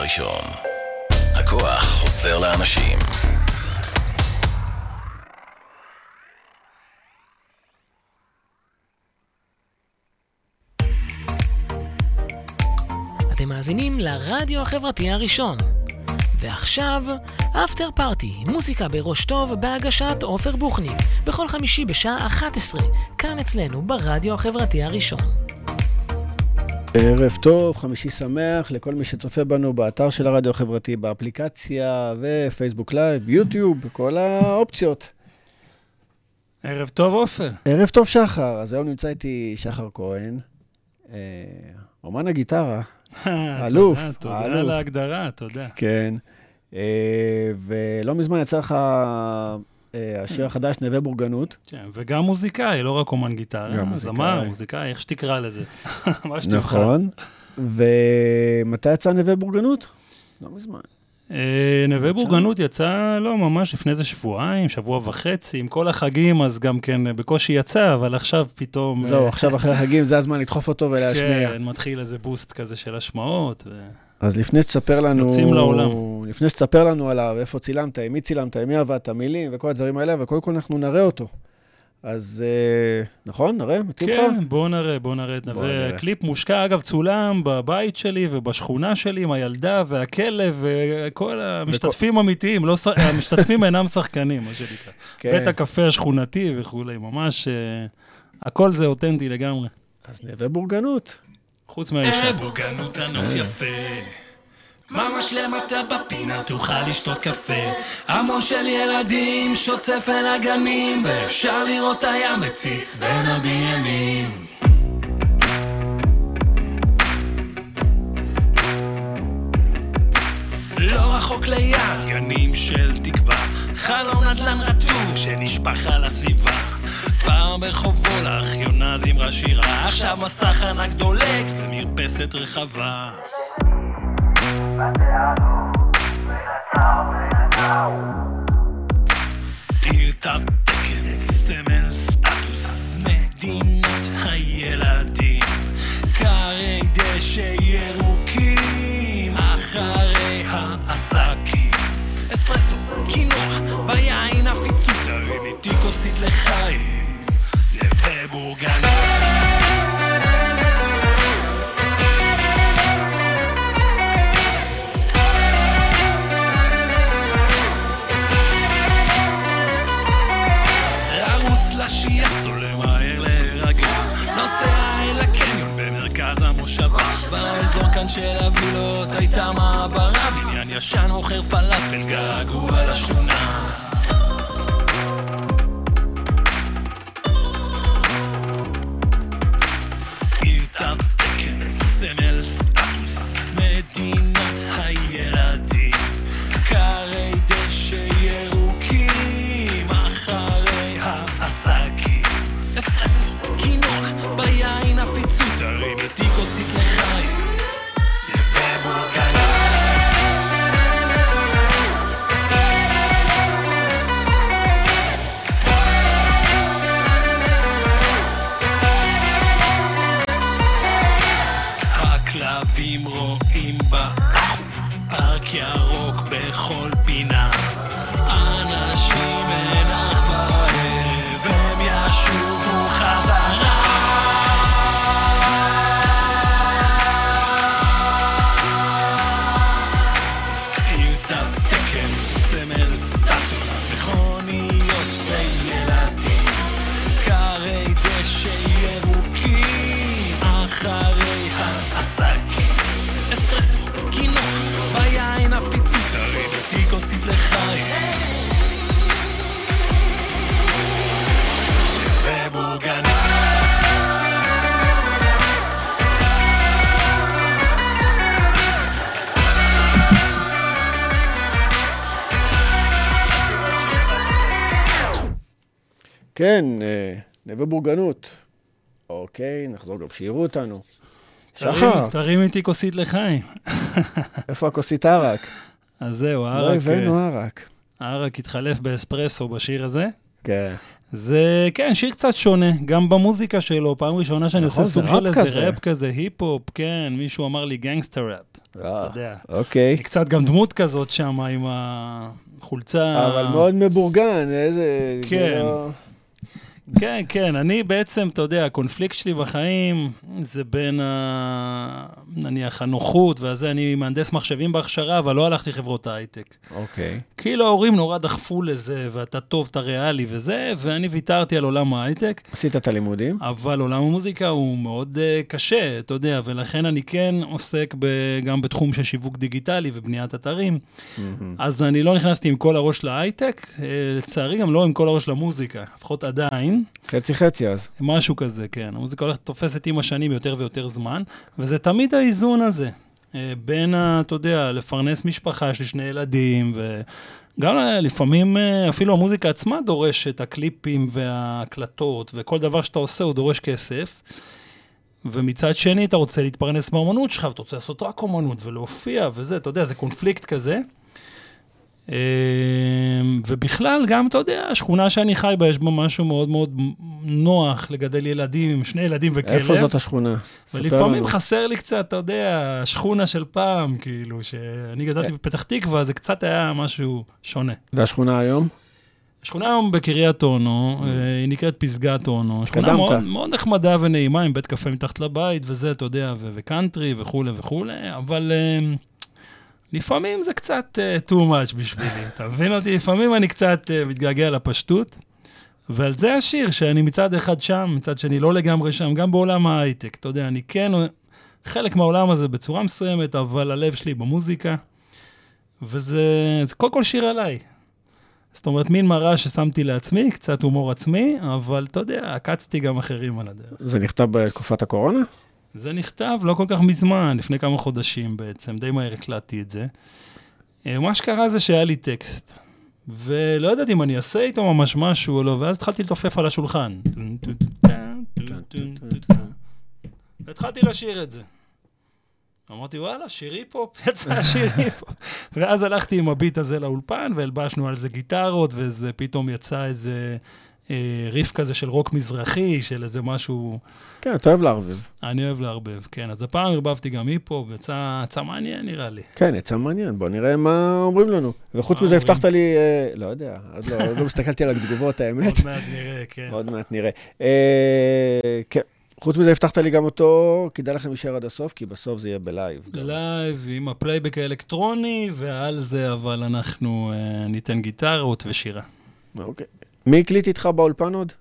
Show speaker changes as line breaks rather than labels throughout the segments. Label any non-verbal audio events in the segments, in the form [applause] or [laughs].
הראשון. הכוח חוזר לאנשים.
אתם מאזינים לרדיו החברתי הראשון. ועכשיו, אפטר פארטי, מוזיקה בראש טוב בהגשת עופר בוכניק, בכל חמישי בשעה 11, כאן אצלנו ברדיו החברתי הראשון.
ערב טוב, חמישי שמח לכל מי שצופה בנו באתר של הרדיו החברתי, באפליקציה ופייסבוק לייב, יוטיוב, כל האופציות.
ערב טוב, עופר.
ערב טוב, שחר. אז היום נמצא איתי שחר כהן, אה, אומן הגיטרה. [laughs] אלוף,
תודה, תודה
האלוף.
על ההגדרה, תודה.
כן. אה, ולא מזמן יצא לך אה, השיר החדש, נווה בורגנות.
כן, וגם מוזיקאי, לא רק אומן גיטרה.
גם
זמר,
מוזיקאי.
מוזיקאי, איך שתקרא לזה. [laughs] מה שתבחר.
נכון. ומתי יצא נווה בורגנות? לא מזמן.
אה, נווה בורגנות יצא, לא, ממש לפני איזה שבועיים, שבוע וחצי, עם כל החגים, אז גם כן אה, בקושי יצא, אבל עכשיו פתאום...
זהו,
אה,
עכשיו אחרי החגים, זה הזמן לדחוף אותו ולהשמיע.
כן, מתחיל איזה בוסט כזה של השמעות. ו...
אז לפני שתספר לנו...
יוצאים לעולם.
לפני שתספר לנו עליו, איפה צילמת, עם מי צילמת, עם מי עבדת, מילים וכל הדברים האלה, וקודם כל אנחנו נראה אותו. אז אה, נכון, נראה? מתאים לך?
כן, בואו נראה, בואו נראה את נווה. הקליפ מושקע, אגב, צולם בבית שלי ובשכונה שלי עם הילדה והכלב וכל המשתתפים אמיתיים, לא, [laughs] המשתתפים אינם שחקנים, מה שנקרא.
כן.
בית הקפה השכונתי וכולי, ממש, אה, הכל זה אותנטי לגמרי.
אז נווה בורגנות.
חוץ מהאישה.
בוגנות הנוף יפה. ממש למטה בפינה תוכל לשתות קפה. המון של ילדים שוצף אל הגנים ואפשר לראות הים מציץ בין הבניינים. לא רחוק ליד גנים של תקווה. חלום נדל"ן רטוב שנשפך על הסביבה פעם ברחובו לארכיונה זמרה שירה עכשיו מסך ענק דולק במרפסת רחבה סמל סטטוס, מדינת הילדים. כרי דשא ירוקים, אחרי העסקים. אספרסו, קינוע, ביין עפיצות, איתי כוסית לחיים. לרוץ לשיאץ או למהר להירגע. נוסע אל הקניון במרכז המושבה. באזור כאן של הווילות הייתה מעברה. בניין ישן מוכר פלאפל געגוע לשכונה
כן, אה, נווה בורגנות. אוקיי, נחזור גם שיראו אותנו. שחר,
תרים- איתי כוסית לחיים.
איפה הכוסית ערק?
אז זהו,
לא
הערק,
הבאנו
אה,
ערק.
הערק התחלף באספרסו בשיר הזה.
כן.
זה, כן, שיר קצת שונה, גם במוזיקה שלו, פעם ראשונה שאני
נכון,
עושה סוג של איזה. ראפ כזה, היפ-הופ, כן, מישהו אמר לי גנגסטר ראפ, אתה יודע.
אוקיי.
קצת גם דמות כזאת שם עם החולצה.
אבל מאוד מבורגן, איזה...
כן. כן, כן, אני בעצם, אתה יודע, הקונפליקט שלי בחיים זה בין, ה... נניח, הנוחות והזה, אני מהנדס מחשבים בהכשרה, אבל לא הלכתי חברות הייטק.
אוקיי.
כאילו ההורים נורא דחפו לזה, ואתה טוב, אתה ריאלי וזה, ואני ויתרתי על עולם ההייטק.
עשית את הלימודים?
אבל עולם המוזיקה הוא מאוד uh, קשה, אתה יודע, ולכן אני כן עוסק ב, גם בתחום של שיווק דיגיטלי ובניית אתרים. אז אני לא נכנסתי עם כל הראש להייטק, uh, לצערי גם לא עם כל הראש למוזיקה, לפחות עדיין.
חצי חצי אז.
משהו כזה, כן. המוזיקה הולכת, תופסת עם השנים יותר ויותר זמן, וזה תמיד האיזון הזה. אה, בין, אתה יודע, לפרנס משפחה, יש לי שני ילדים, וגם אה, לפעמים אה, אפילו המוזיקה עצמה דורשת, הקליפים וההקלטות, וכל דבר שאתה עושה הוא דורש כסף. ומצד שני, אתה רוצה להתפרנס מהאומנות שלך, ואתה רוצה לעשות רק אומנות ולהופיע וזה, אתה יודע, זה קונפליקט כזה. אה, ובכלל, גם, אתה יודע, השכונה שאני חי בה, יש בה משהו מאוד מאוד נוח לגדל ילדים, עם שני ילדים וכלב.
איפה זאת השכונה?
ולפעמים. חסר לי קצת, אתה יודע, השכונה של פעם, כאילו, שאני
אה.
גדלתי בפתח תקווה, זה קצת היה משהו שונה.
והשכונה היום?
השכונה היום בקריית אונו, אה, היא נקראת פסגת אונו. שכונה. מאוד, מאוד נחמדה ונעימה, עם בית קפה מתחת לבית וזה, אתה יודע, וקאנטרי וכולי וכולי, אבל אה, לפעמים זה קצת אה, too much בשבילי, אתה מבין אותי? לפעמים אני קצת אה, מתגעגע לפשטות, ועל זה השיר, שאני מצד אחד שם, מצד שני לא לגמרי שם, גם בעולם ההייטק, אתה יודע, אני כן חלק מהעולם הזה בצורה מסוימת, אבל הלב שלי במוזיקה, וזה זה קודם כל שיר עליי. זאת אומרת, מין מראה ששמתי לעצמי, קצת הומור עצמי, אבל אתה יודע, עקצתי גם אחרים על הדרך.
זה נכתב בתקופת הקורונה?
זה נכתב לא כל כך מזמן, לפני כמה חודשים בעצם, די מהר הקלטתי את זה. אה, מה שקרה זה שהיה לי טקסט, ולא ידעתי אם אני אעשה איתו ממש משהו או לא, ואז התחלתי לתופף על השולחן. והתחלתי לשיר את זה. אמרתי, וואלה, שירי פופ, [laughs] יצא שירי [laughs] פופ. ואז הלכתי עם הביט הזה לאולפן, והלבשנו על זה גיטרות, וזה פתאום יצא איזה ריף כזה של רוק מזרחי, של איזה משהו...
כן, אתה אוהב לערבב.
אני אוהב לערבב, כן. אז הפעם ערבבתי גם היפ-הופ, ויצא יצא מעניין נראה לי.
כן, יצא מעניין, בוא נראה מה אומרים לנו. וחוץ מזה? הבטחת לי, אה, לא יודע, עוד לא עוד לא הסתכלתי על התגובות, [laughs] האמת.
עוד מעט נראה, כן.
עוד מעט נראה. אה, כן, חוץ מזה הבטחת לי גם אותו, כדאי לכם להישאר עד הסוף, כי בסוף זה יהיה בלייב.
לייב עם הפלייבק האלקטרוני, ועל זה אבל אנחנו אה, ניתן גיטרות ושירה.
אוקיי. מי הקליט איתך באולפן עוד?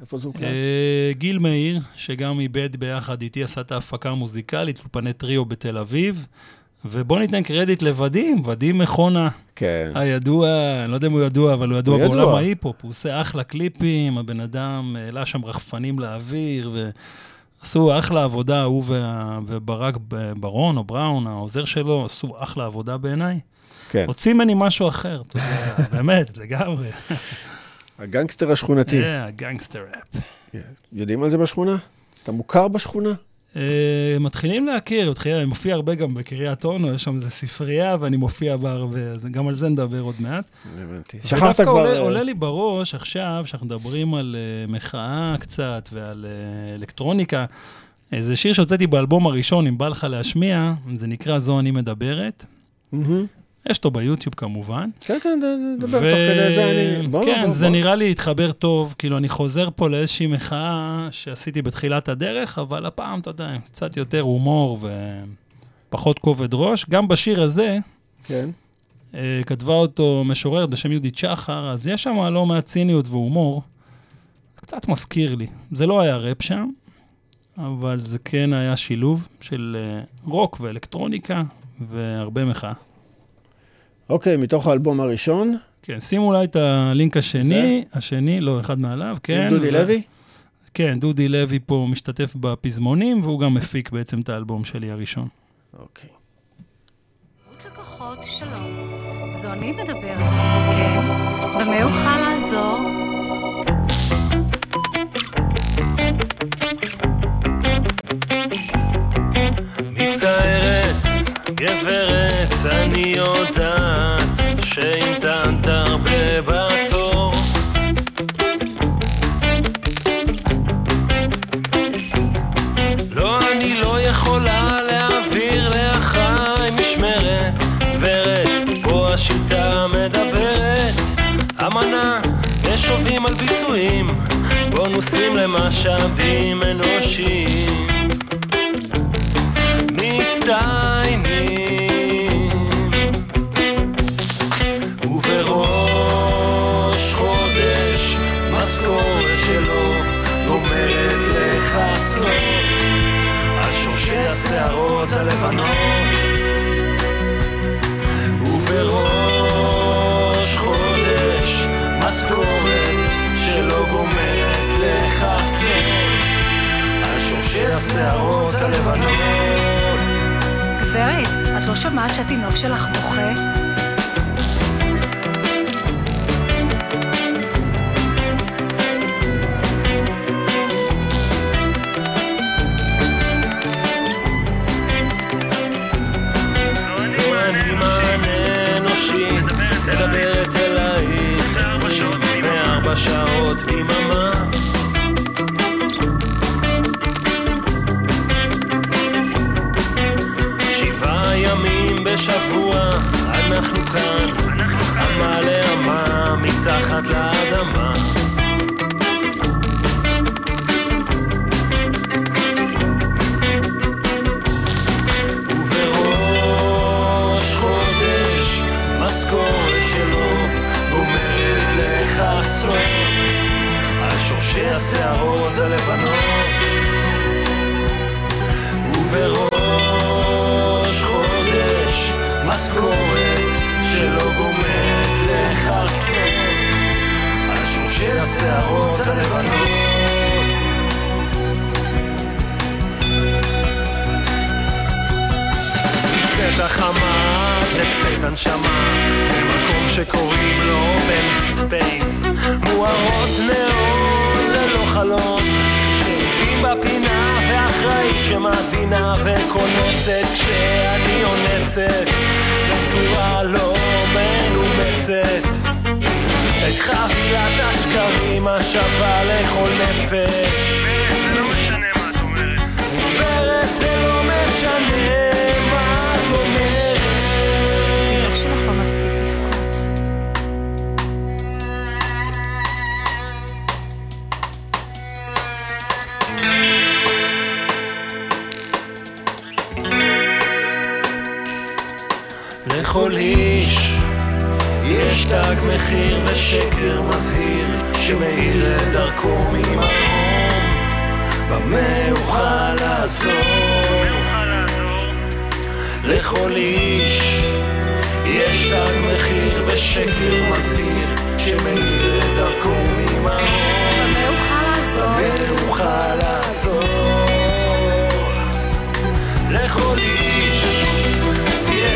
איפה זה הוקלט?
אה, גיל מאיר, שגם עיבד ביחד איתי, עשה את ההפקה המוזיקלית, אולפני טריו בתל אביב. ובוא ניתן קרדיט לוודים, ודים מכונה
כן.
הידוע, אני לא יודע אם הוא ידוע, אבל הוא ידוע
הוא.
בעולם ההיפ-הופ, הוא עושה אחלה קליפים, הבן אדם העלה שם רחפנים לאוויר, ועשו אחלה עבודה, הוא וה- וברק ב- ברון או בראון, העוזר שלו, עשו אחלה עבודה בעיניי.
כן.
הוציא ממני משהו אחר, אתה יודע, [laughs] באמת, לגמרי.
הגנגסטר השכונתי.
כן, גנגסטר ראפ.
יודעים על זה בשכונה? אתה מוכר בשכונה?
אה, מתחילים להכיר, מתחיל- אני מופיע הרבה גם בקריית אונו, יש שם איזה ספרייה, ואני מופיע בה הרבה, גם על זה נדבר עוד מעט.
הבנתי.
ודווקא
שכחת כבר...
עולה,
אה,
עולה לי בראש עכשיו, שאנחנו מדברים על מחאה קצת ועל אלקטרוניקה, איזה שיר שהוצאתי באלבום הראשון, אם בא לך להשמיע, זה נקרא זו אני מדברת. יש אותו ביוטיוב כמובן.
כן, כן, דבר, תוך כדי זה אני... בוא,
כן,
בוא,
זה
בוא.
נראה לי התחבר טוב, כאילו אני חוזר פה לאיזושהי מחאה שעשיתי בתחילת הדרך, אבל הפעם, אתה יודע, קצת יותר הומור ופחות כובד ראש. גם בשיר הזה,
כן.
אה, כתבה אותו משוררת בשם יהודית שחר, אז יש שם לא מעט ציניות והומור. קצת מזכיר לי. זה לא היה ראפ שם, אבל זה כן היה שילוב של אה, רוק ואלקטרוניקה והרבה מחאה.
אוקיי, מתוך האלבום הראשון,
כן, שימו אולי את הלינק השני, השני, לא, אחד מעליו, כן.
עם דודי
ו-
לוי?
כן, דודי לוי פה משתתף בפזמונים, והוא גם מפיק בעצם את האלבום שלי הראשון.
אוקיי.
לקוחות, שלום. זו אני מדברת. כן. במה אוכל לעזור?
מצטערת, גברת, אני יודעת שהמתנת הרבה בתור. לא, אני לא יכולה להעביר לאחיי משמרת. גברת, פה השיטה מדברת. אמנה, נשובים על ביצועים, בונוסים למשאבים אנושיים. מצטער הלבנות. ובראש חודש משכורת שלא גומרת לכסות על שורשי השערות הלבנות.
גברת, את לא שומעת שהתינוק שלך בוכה?
שעות ביממה. שבעה ימים בשבוע אנחנו כאן, אמה לאמה מתחת לאדמה. מצאת החמה לצאת הנשמה במקום שקוראים לו open space. מוארות נאון ללא חלון שירותים בפינה ואחראית שמאזינה וכונסת כשאני אונסת בצורה לא מנומסת. את חבילת השקרים השווה לכל נפש. זה לא משנה מה את אומרת. גברת זה לא לכל איש יש תג מחיר ושקר מזהיר שמאיר את דרכו ממרום במה אוכל לעזור? לכל איש יש תג מחיר ושקר מזהיר שמאיר את דרכו
לעזור?
במה אוכל לעזור? לכל איש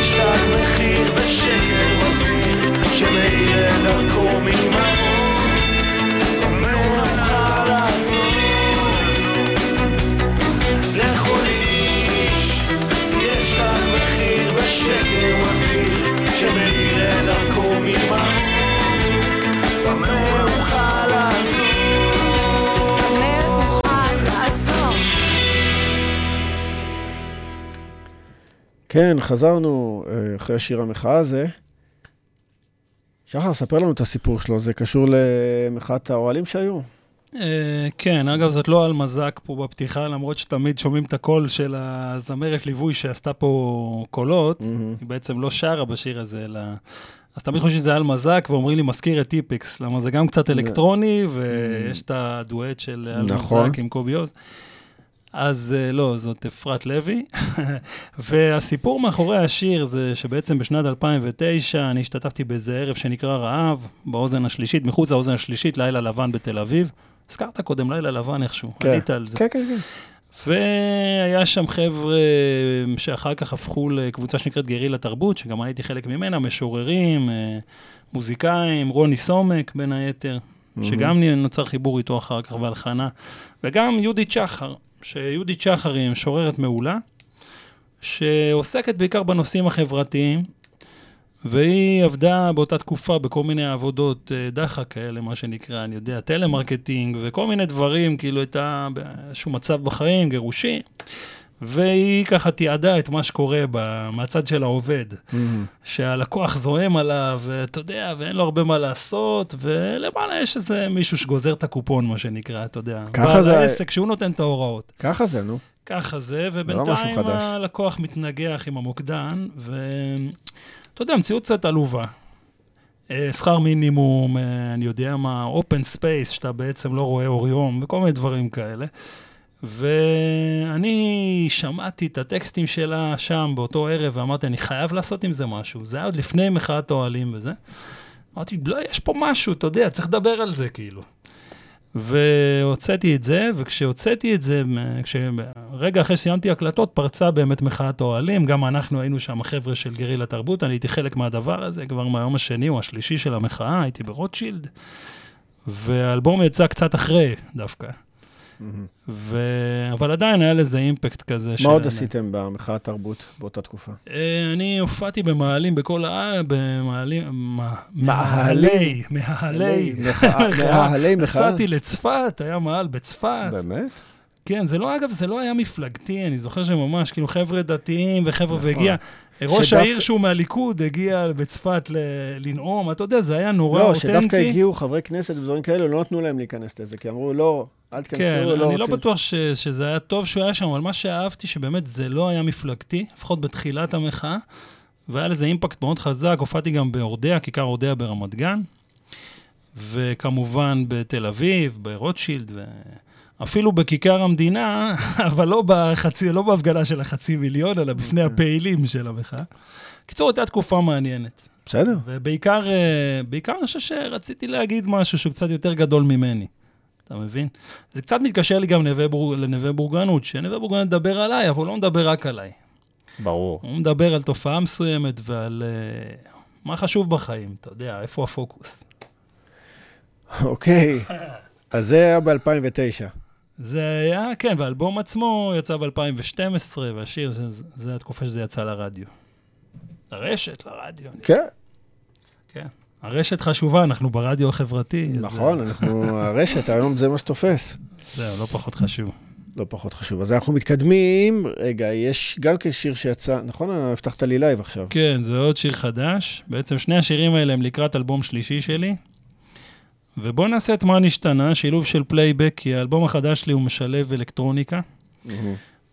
יש תג מחיר ושקר מזהיר שמאיר את דרכו ממרום ושקר מזהיר שמאיר את דרכו
כן, חזרנו אה, אחרי שיר המחאה הזה. שחר, ספר לנו את הסיפור שלו, זה קשור למחאת האוהלים שהיו?
אה, כן, אגב, זאת לא על מזק פה בפתיחה, למרות שתמיד שומעים את הקול של הזמרת ליווי שעשתה פה קולות. היא בעצם לא שרה בשיר הזה, אלא... אז תמיד חושבים שזה על מזק, ואומרים לי, מזכיר את טיפקס, למה זה גם קצת אלקטרוני, ויש את הדואט של על
נכון.
מזק עם קובי עוז. אז אה, לא, זאת אפרת לוי. [laughs] והסיפור מאחורי השיר זה שבעצם בשנת 2009 אני השתתפתי באיזה ערב שנקרא רעב, באוזן השלישית, מחוץ לאוזן השלישית, לילה לבן בתל אביב. הזכרת קודם לילה לבן איכשהו,
כן.
עלית על זה.
כן, כן, כן.
והיה שם חבר'ה שאחר כך הפכו לקבוצה שנקראת גרילה תרבות, שגם אני הייתי חלק ממנה, משוררים, אה, מוזיקאים, רוני סומק בין היתר, שגם נוצר חיבור איתו אחר כך והלחנה, וגם יהודית שחר, שיהודית שחר היא משוררת מעולה, שעוסקת בעיקר בנושאים החברתיים, והיא עבדה באותה תקופה בכל מיני עבודות אה, דחק כאלה, מה שנקרא, אני יודע, טלמרקטינג וכל מיני דברים, כאילו הייתה באיזשהו מצב בחיים, גירושים. והיא ככה תיעדה את מה שקורה ב- מהצד של העובד. שהלקוח זועם עליו, ואתה יודע, ואין לו הרבה מה לעשות, ולמעלה יש איזה מישהו שגוזר את הקופון, מה שנקרא, אתה יודע.
ככה
בעל
זה-
העסק שהוא נותן את ההוראות.
ככה זה, נו.
ככה זה,
לא
ובינתיים
חדש.
הלקוח מתנגח עם המוקדן, ואתה יודע, מציאות קצת עלובה. אה, שכר מינימום, אה, אני יודע מה, open space, שאתה בעצם לא רואה אור יום, וכל מיני דברים כאלה. ואני שמעתי את הטקסטים שלה שם באותו ערב, ואמרתי, אני חייב לעשות עם זה משהו. זה היה עוד לפני מחאת האוהלים וזה. אמרתי, לא, יש פה משהו, אתה יודע, צריך לדבר על זה, כאילו. והוצאתי את זה, וכשהוצאתי את זה, רגע אחרי שסיימתי הקלטות, פרצה באמת מחאת האוהלים, גם אנחנו היינו שם החבר'ה של גרילה תרבות, אני הייתי חלק מהדבר הזה כבר מהיום השני או השלישי של המחאה, הייתי ברוטשילד, והאלבום יצא קצת אחרי דווקא. ו... אבל עדיין היה לזה אימפקט כזה.
מה עוד עשיתם במחאת תרבות באותה תקופה?
אה, אני הופעתי במאהלים בכל ה... במאהלים...
מאהלי.
מאהלי. מאהלי.
מחאה-?
נסעתי לצפת, היה מאהל בצפת.
באמת?
כן, זה לא, אגב, זה לא היה מפלגתי, אני זוכר שממש, כאילו, חבר'ה דתיים וחבר'ה, והגיע... ראש
נכון. שדווקא-
העיר שהוא מהליכוד הגיע בצפת ל- לנאום, אתה יודע, זה היה נורא
לא,
אותנטי.
שדווקא הגיעו חברי כנסת ודברים כאלו, לא נתנו להם להיכנס לזה, כי אמרו, לא, אל תיכנסו,
כן,
לא
אני לא
רוצים...
בטוח ש, שזה היה טוב שהוא היה שם, אבל מה שאהבתי, שבאמת זה לא היה מפלגתי, לפחות בתחילת המחאה, והיה לזה אימפקט מאוד חזק. הופעתי גם באורדע, כיכר אורדע ברמת גן, וכמובן בתל אביב, ברוטשילד, ואפילו בכיכר המדינה, [laughs] אבל לא, בחצי, לא בהפגנה של החצי מיליון, אלא בפני הפעילים של המחאה. קיצור, הייתה תקופה מעניינת.
בסדר.
ובעיקר, אה, בעיקר אני חושב שרציתי להגיד משהו שהוא קצת יותר גדול ממני. אתה מבין? זה קצת מתקשר לי גם לנווה בור- לנווה בורגנות, שנווה בורגנות מדבר עליי, אבל הוא לא מדבר רק עליי.
ברור.
הוא מדבר על תופעה מסוימת ועל uh, מה חשוב בחיים, אתה יודע, איפה הפוקוס.
אוקיי. אז זה היה ב-2009.
זה היה, כן, והאלבום עצמו יצא ב-2012, והשיר, זה, זה, זה התקופה שזה יצא לרדיו. לרשת, לרדיו.
כן,
כן. הרשת חשובה, אנחנו ברדיו החברתי.
נכון,
אה,
אנחנו, [laughs] הרשת, היום זה מה שתופס.
זהו, לא פחות חשוב.
לא פחות חשוב. אז אנחנו מתקדמים. רגע, יש גם כן שיר שיצא, נכון? הבטחת לי לייב עכשיו.
כן, זה עוד שיר חדש. בעצם שני השירים האלה הם לקראת אלבום שלישי שלי. ובואו נעשה את מה נשתנה, שילוב של פלייבק, כי האלבום החדש שלי הוא משלב אלקטרוניקה.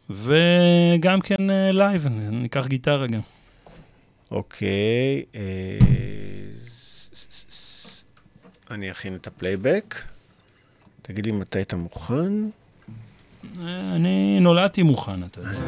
וגם כן אה, לייב, ניקח גיטרה גם.
אוקיי. אה, אני אכין את הפלייבק. תגיד לי מתי אתה מוכן.
אני נולדתי מוכן, אתה יודע.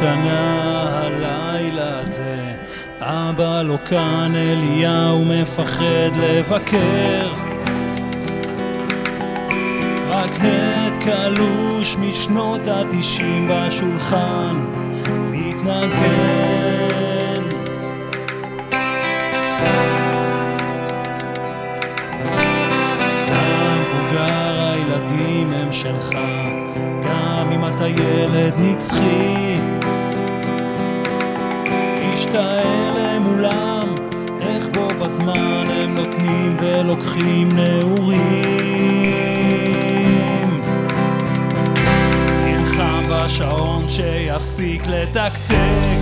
מה הזה? אבא לא כאן, אליהו מפחד לבקר. רק הד קלוש משנות התשעים בשולחן מתנגן. אתה מבוגר, הילדים הם שלך, גם אם אתה ילד נצחי. משתעל למולם, איך בו בזמן הם נותנים ולוקחים נעורים. נלחם בשעון שיפסיק לתקתק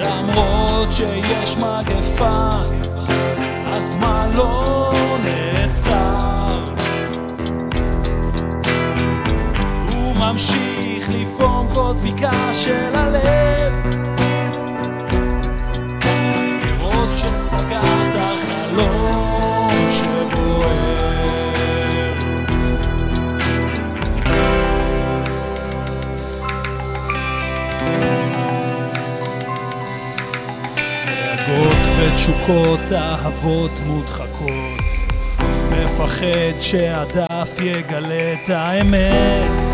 למרות שיש מגפה, הזמן לא נעצר. הוא ממשיך לפעום כל דפיקה של הלב. לראות שסגרת חלום שבוער. דאגות ותשוקות, אהבות מודחקות. מפחד שהדף יגלה את האמת.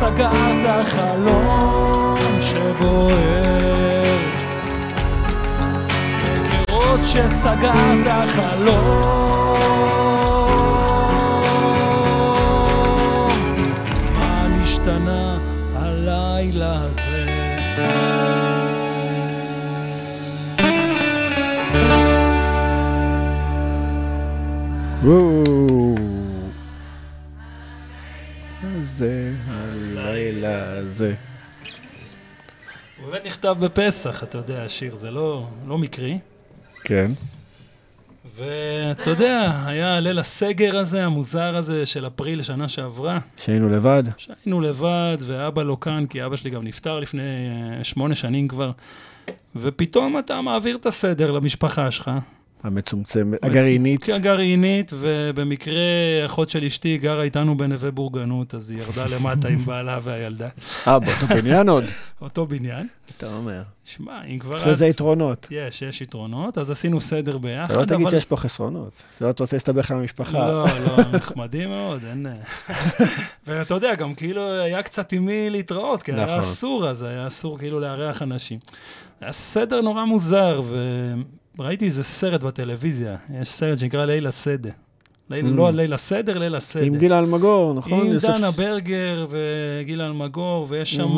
שסגרת חלום שבוער בגרות שסגרת חלום מה נשתנה הלילה הזה?
וואו.
הוא באמת נכתב בפסח, אתה יודע, השיר, זה לא, לא מקרי.
כן.
ואתה יודע, היה ליל הסגר הזה, המוזר הזה של אפריל שנה שעברה,
שהיינו לבד.
שהיינו לבד, ואבא לא כאן, כי אבא שלי גם נפטר לפני אה, שמונה שנים כבר, ופתאום אתה מעביר את הסדר למשפחה שלך.
המצומצמת, הגרעינית.
כן, הגרעינית, ובמקרה אחות של אשתי גרה איתנו בנווה בורגנות, אז היא ירדה למטה עם בעלה והילדה.
אה, באותו בניין עוד. [laughs]
אותו בניין.
אתה אומר.
שמע, אם כבר
יש
אז...
לזה יתרונות.
יש, יש יתרונות, אז עשינו סדר ביחד,
אתה לא תגיד שיש פה חסרונות. זה לא אתה רוצה להסתבך עם המשפחה.
לא, לא, [laughs] נחמדים מאוד, אין... [laughs] ואתה יודע, גם כאילו היה קצת עם מי להתראות, כי היה
נכון.
אסור אז, היה אסור כאילו לארח אנשים. היה סדר נורא מוזר, וראיתי איזה סרט בטלוויזיה, יש סרט שנקרא ליל הסדר. ליל,
אממ.
לא ליל הסדר, ליל הסדר.
עם גילה אלמגור, נכון?
עם
יוסף?
דנה ברגר וגילה אלמגור, ויש שם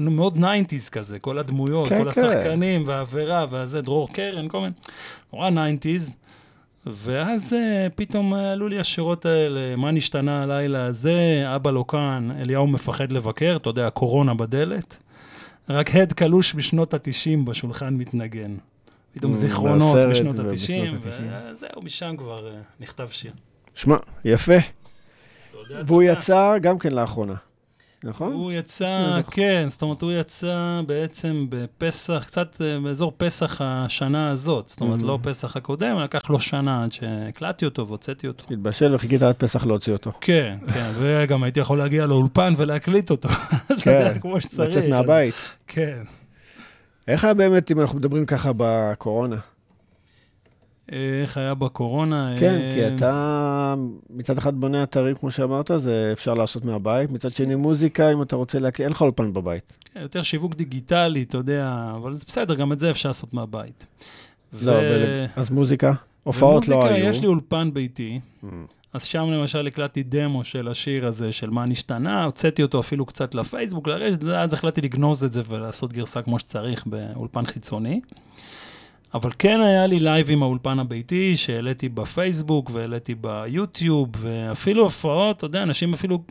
מאוד ניינטיז כזה, כל הדמויות,
כן,
כל
כן.
השחקנים והאווירה והזה, דרור קרן, כל מיני, נורא ניינטיז. ואז אה, פתאום עלו לי השורות האלה, מה נשתנה הלילה הזה, אבא לא כאן, אליהו מפחד לבקר, אתה יודע, הקורונה בדלת. רק הד קלוש משנות התשעים בשולחן מתנגן. פתאום זיכרונות התשעים,
ה-תשעים.
וזהו, משם כבר אה, נכתב שיר.
שמע, יפה. והוא. יצא גם כן לאחרונה. נכון?
הוא יצא, כן, זאת אומרת, הוא יצא בעצם בפסח, קצת אה, באזור פסח השנה הזאת. זאת אומרת, לא פסח הקודם, לקח לו שנה עד שהקלטתי אותו והוצאתי אותו.
התבשל וחיכית עד פסח להוציא אותו.
כן, כן, וגם הייתי יכול להגיע לאולפן ולהקליט אותו. [laughs]
כן. לצאת מהבית.
כן.
איך היה באמת, אם אנחנו מדברים ככה בקורונה?
איך היה בקורונה?
כן,
אה,
כי אתה מצד אחד בונה אתרים, כמו שאמרת, זה אפשר לעשות מהבית. מצד שני, מוזיקה, אם אתה רוצה להקליט, אין לך אולפן בבית.
כן, יותר שיווק דיגיטלי, אתה יודע, אבל זה בסדר, גם את זה אפשר לעשות מהבית.
לא, אבל- אז מוזיקה? הופעות לא
במוזיקה
היו.
יש לי אולפן ביתי, אז שם למשל הקלטתי דמו של השיר הזה, של מה נשתנה, הוצאתי אותו אפילו קצת לפייסבוק, לרשת, ואז החלטתי לגנוז את זה ולעשות גרסה כמו שצריך באולפן חיצוני. אבל כן היה לי לייב עם האולפן הביתי, שהעליתי בפייסבוק והעליתי ביוטיוב, ואפילו הופעות, אתה יודע, אנשים אפילו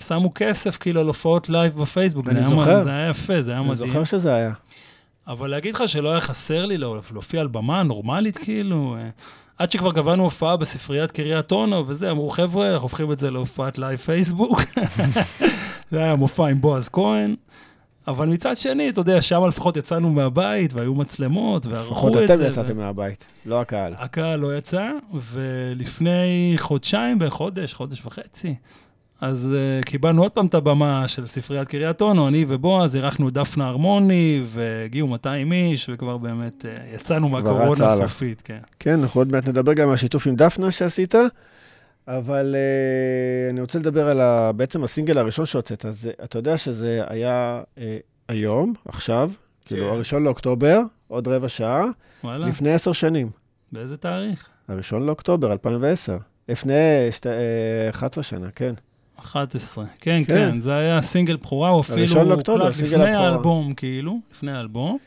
שמו כסף כאילו על הופעות לייב בפייסבוק.
אני זוכר.
זה היה יפה, זה היה
אני
מדהים.
זוכר שזה היה.
אבל להגיד לך שלא היה חסר לי לה- להופיע על במה נורמלית, כאילו, אה, עד שכבר קבענו הופעה בספריית קריית אונו וזה, אמרו, חבר'ה, אנחנו הופכים את זה להופעת לייב פייסבוק. [laughs] זה היה מופע עם בועז כהן. אבל מצד שני, אתה יודע, שם לפחות יצאנו מהבית, והיו מצלמות, וערכו
לפחות
את
אתם
זה.
יצאתם מהבית, לא הקהל.
הקהל לא יצא, ולפני חודשיים, בחודש, חודש וחצי,
אז אה, קיבלנו עוד פעם את הבמה של ספריית קריית אונו, אני ובועז, אירחנו דפנה הרמוני, והגיעו 200 איש, וכבר באמת אה, יצאנו מהקורונה סופית, כן.
כן, אנחנו עוד מעט נדבר גם על השיתוף עם דפנה שעשית, אבל uh, אני רוצה לדבר על ה, בעצם הסינגל הראשון שהוצאת. אז אתה יודע שזה היה uh, היום, עכשיו, כן. כאילו, הראשון לאוקטובר, עוד רבע שעה, וואלה. לפני עשר שנים.
באיזה תאריך?
הראשון לאוקטובר, 2010. לפני שת, 11 שנה, כן.
11, כן, כן, כן, זה היה סינגל בכורה, הוא אפילו הוקלט לפני האלבום, כאילו, לפני האלבום.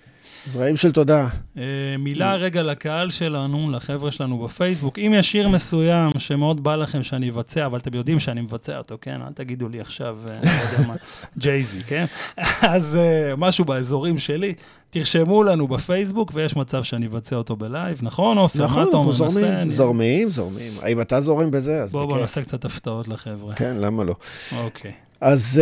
זרעים של תודה.
אה, מילה רגע לקהל שלנו, לחבר'ה שלנו בפייסבוק. אם יש שיר מסוים שמאוד בא לכם שאני אבצע, אבל אתם יודעים שאני מבצע אותו, כן? אל תגידו לי עכשיו, אה, לא יודע מה, [laughs] ג'ייזי, כן? [laughs] אז אה, משהו באזורים שלי, תרשמו לנו בפייסבוק, ויש מצב שאני אבצע אותו בלייב, נכון, עופר?
נכון, אנחנו זורמים, זורמים, זורמים. האם אתה זורם בזה,
אז בכיף. בואו נעשה קצת הפתעות לחבר'ה.
כן, למה לא?
אוקיי.
אז...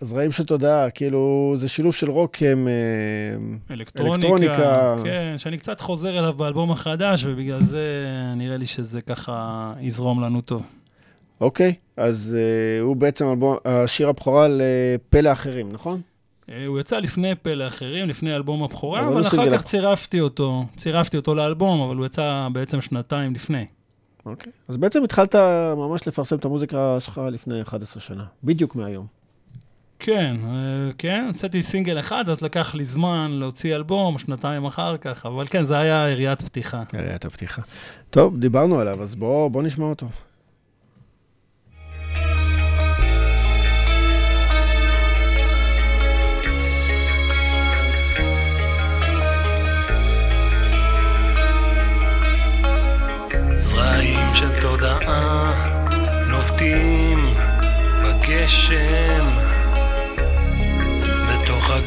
זרעים של תודעה, כאילו, זה שילוב של רוק עם
אה, אלקטרוניקה, אלקטרוניקה. כן, שאני קצת חוזר אליו באלבום החדש, ובגלל זה נראה לי שזה ככה יזרום לנו טוב.
אוקיי, אז uh, הוא בעצם אלבום, השיר הבכורה לפלא אחרים, נכון?
Uh, הוא יצא לפני פלא אחרים, לפני אלבום הבכורה, אבל, אבל אחר כך צירפתי אותו, צירפתי אותו לאלבום, אבל הוא יצא בעצם שנתיים לפני.
אוקיי, אז בעצם התחלת ממש לפרסם את המוזיקה שלך לפני 11 שנה, בדיוק מהיום.
כן, אה, כן, הוצאתי סינגל אחד, אז לקח לי זמן להוציא אלבום, שנתיים אחר כך, אבל כן, זה היה יריית פתיחה.
יריית הפתיחה. טוב, דיברנו עליו, אז בואו בוא נשמע אותו.
זרעים של תודעה נובטים בגשם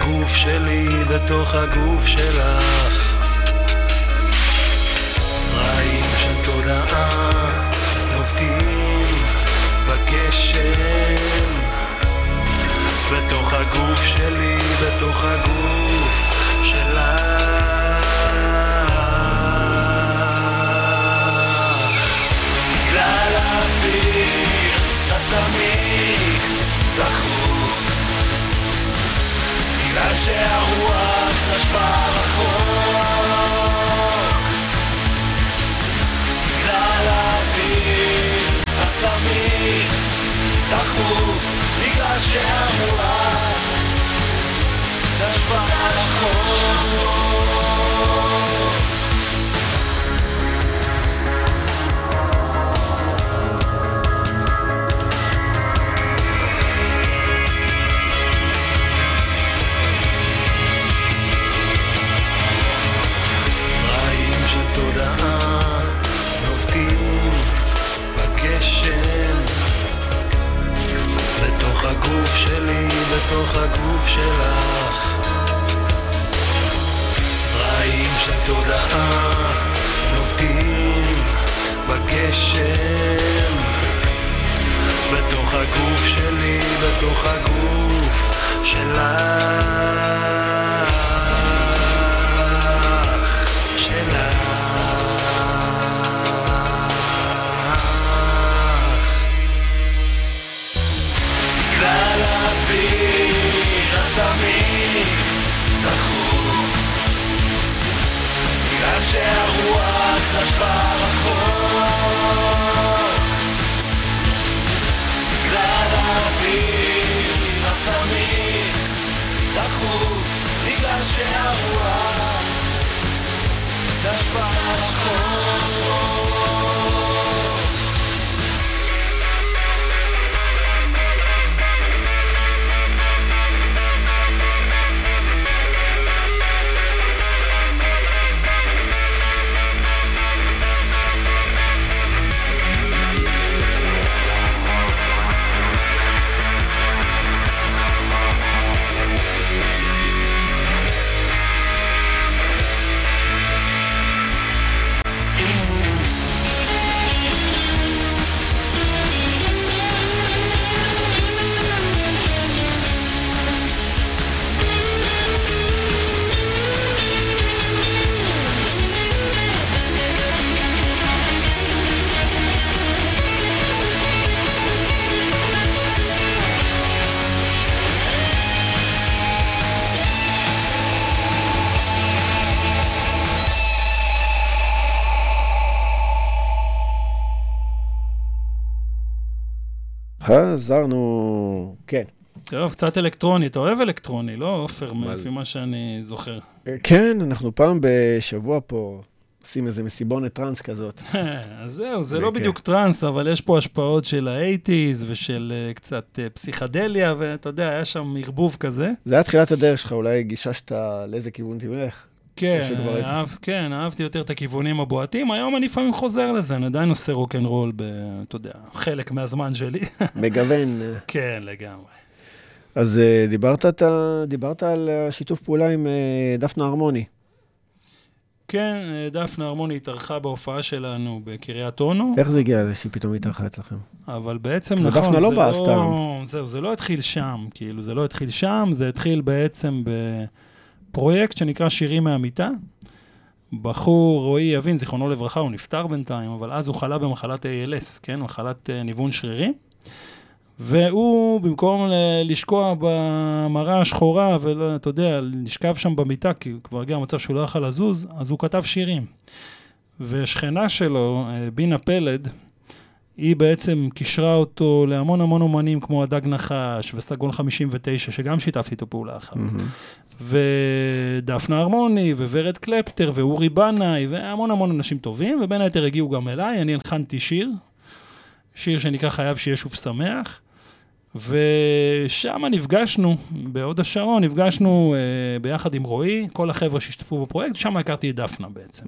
הגוף שלי בתוך הגוף שלך. זרעים של תודעה נובטים בגשם. בתוך הגוף שלי, בתוך הגוף שהרוח נשבה רחוק. בגלל האוויר הצמיד דחוף בגלל שהרוח נשבה רחוק הגוף שלי בתוך הגוף שלך. זרעים של תודעה
חזרנו, כן.
טוב, קצת אלקטרוני. אתה אוהב אלקטרוני, לא, עופר, לפי מה שאני זוכר.
כן, אנחנו פעם בשבוע פה עושים איזה מסיבונת טראנס כזאת. [laughs]
אז זהו, זה לא. בדיוק טראנס, אבל יש פה השפעות של האייטיז ושל אה, קצת אה, פסיכדליה, ואתה יודע, היה שם ערבוב כזה.
זה היה תחילת הדרך שלך, אולי גיששת לאיזה כיוון תלך.
כן. אהב, כן, אהבתי יותר את הכיוונים הבועטים. היום אני לפעמים חוזר לזה, אני עדיין עושה רוקנרול, ב, אתה יודע, חלק מהזמן שלי. [laughs]
מגוון.
כן, לגמרי.
אז אה, דיברת, את ה- דיברת על השיתוף פעולה עם אה, דפנה הרמוני.
כן, אה, דפנה הרמוני התארחה בהופעה שלנו בקריית אונו,
איך זה הגיע לזה שהיא פתאום התארחה אצלכם?
אבל בעצם,
כאילו,
נכון,
דפנה לא באה
לא... זהו, זה לא התחיל שם, כאילו, זה לא התחיל שם, זה התחיל בעצם בפרויקט שנקרא שירים מהמיטה. בחור, רועי יבין, זיכרונו לברכה, הוא נפטר בינתיים, אבל אז הוא חלה במחלת ALS, כן? מחלת אה, ניוון שרירים. והוא, במקום לשקוע במראה השחורה, ואתה יודע, לשכב שם במיטה, כי הוא כבר הגיע למצב שהוא לא יכל לזוז, אז הוא כתב שירים. ושכנה שלו, אה, בינה פלד, היא בעצם קישרה אותו להמון המון אומנים כמו הדג נחש וסגול 59, שגם שיתפתי איתו פעולה אחת. ודפנה הרמוני, וורד קלפטר, ואורי בנאי, והמון המון אנשים טובים, ובין היתר הגיעו גם אליי, אני הלחנתי שיר, שיר שנקרא חייב שיהיה שוב שמח, ושם נפגשנו, בהוד השרון, נפגשנו אה, ביחד עם רועי, כל החבר'ה שהשתתפו בפרויקט, שם הכרתי את דפנה בעצם.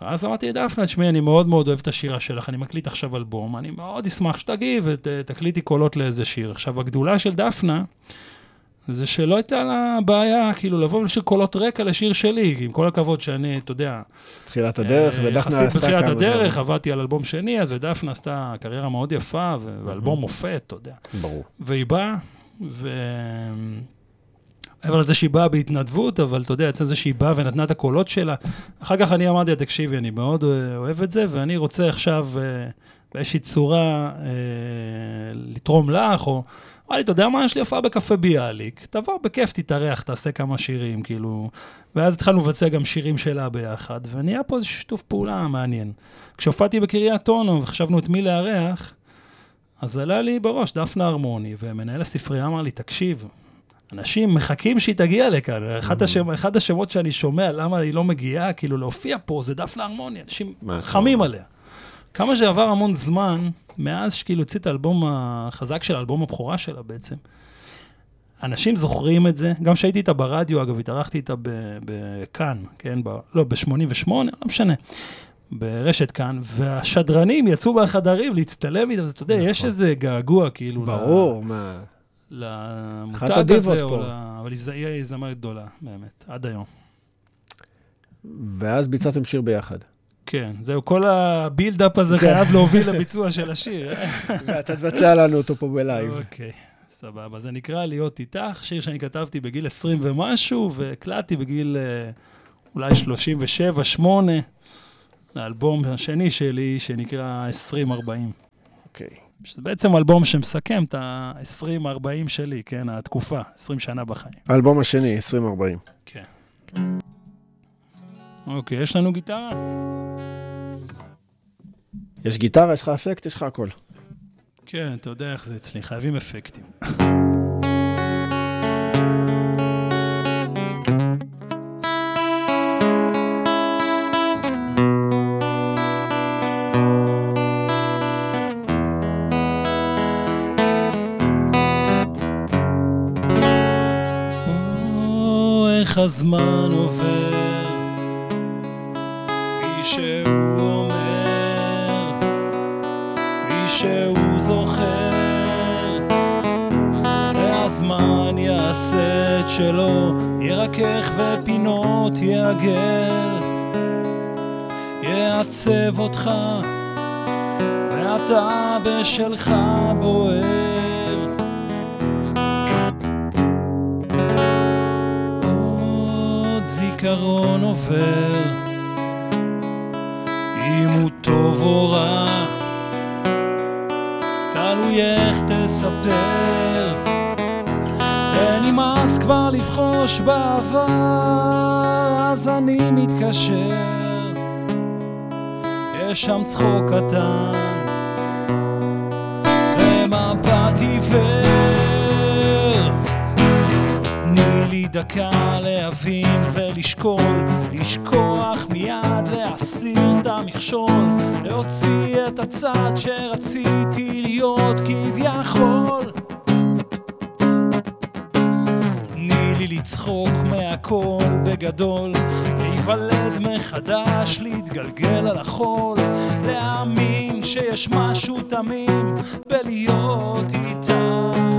ואז אמרתי לדפנה, תשמעי, אני מאוד מאוד אוהב את השירה שלך, אני מקליט עכשיו אלבום, אני מאוד אשמח שתגיב ותקליטי קולות לאיזה שיר. עכשיו, הגדולה של דפנה, זה שלא הייתה לה בעיה, כאילו, לבוא ולשיר קולות רקע לשיר שלי, עם כל הכבוד שאני, אתה יודע,
תחילת הדרך,
אה,
ודפנה עשתה
יחסית
כמה
בתחילת
דברים.
הדרך, עבדתי על אלבום שני, אז ודפנה עשתה קריירה מאוד יפה, ואלבום מופת, אתה יודע.
ברור.
והיא באה, ו... מעבר לזה שהיא באה בהתנדבות, אבל אתה יודע, עצם זה שהיא באה ונתנה את הקולות שלה. אחר כך אני אמרתי לה, תקשיבי, אני מאוד אה, אוהב את זה, ואני רוצה עכשיו אה, באיזושהי צורה אה, לתרום לך, או... אמרה לי, אתה יודע מה, יש לי הופעה בקפה ביאליק, תבוא בכיף, תתארח, תעשה כמה שירים, כאילו... ואז התחלנו לבצע גם שירים שלה ביחד, ונהיה פה איזה שיתוף פעולה מעניין. כשהופעתי בקריית אונו וחשבנו את מי לארח, אז עלה לי בראש דפנה הרמוני, ומנהל הספרייה אמר לי, תקשיב, אנשים מחכים שהיא תגיע לכאן. אחד, השם, אחד השמות שאני שומע, למה היא לא מגיעה, כאילו להופיע פה, זה דפנה הרמוני, אנשים חמים עליה. כמה שעבר המון זמן, מאז שכאילו הוציא את האלבום החזק של האלבום הבכורה שלה בעצם, אנשים זוכרים את זה, גם כשהייתי איתה ברדיו, אגב, התארחתי איתה בכאן, כן, ב, לא, ב-88, לא משנה, ברשת כאן, והשדרנים יצאו מהחדרים להצטלם איתה, אז אתה יודע, יש איזה געגוע, כאילו, ל-
ברור, מה... אחת
למותג הזה, או. ל... אבל היא זמרת גדולה, באמת, עד היום.
ואז ביצעתם שיר ביחד.
כן, זהו, כל ה build-up הזה חייב להוביל לביצוע של השיר. [laughs]
ואתה תבצע לנו אותו פה בלייב.
אוקיי, סבבה. זה נקרא להיות איתך, שיר שאני כתבתי בגיל 20 ומשהו, והקלטתי בגיל אה, אולי 37-8, לאלבום השני שלי, שנקרא 2040.
אוקיי.
שזה בעצם אלבום שמסכם את ה-20-40 שלי, כן, התקופה, 20 שנה בחיים.
האלבום השני, 2040.
כן. אוקיי, יש לנו גיטרה?
יש גיטרה, יש לך אפקט, יש לך הכל.
כן, אתה יודע איך זה אצלי, חייבים אפקטים. איך הזמן עובר, שהוא אומר, בלי שהוא זוכר, והזמן יעשה את שלו, ירכך ופינות יעגל, יעצב אותך, ואתה בשלך בוער. זיכרון עובר, טוב או רע, תלוי איך תספר. ונמאס כבר לבחוש בעבר, אז אני מתקשר. יש שם צחוק קטן, עיוור. דקה להבין ולשקול, לשכוח מיד, להסיר את המכשול, להוציא את הצד שרציתי להיות כביכול. תני לי לצחוק מהכל בגדול, להיוולד מחדש, להתגלגל על החול, להאמין שיש משהו תמים בלהיות איתך.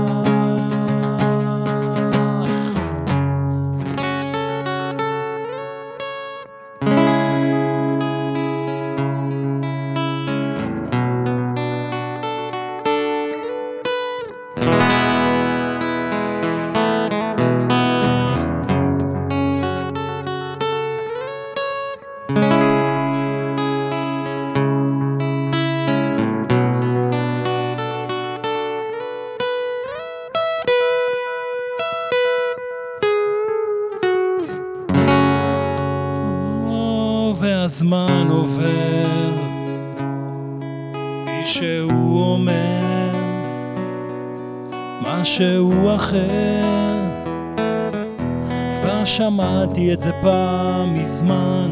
שמעתי את זה פעם מזמן,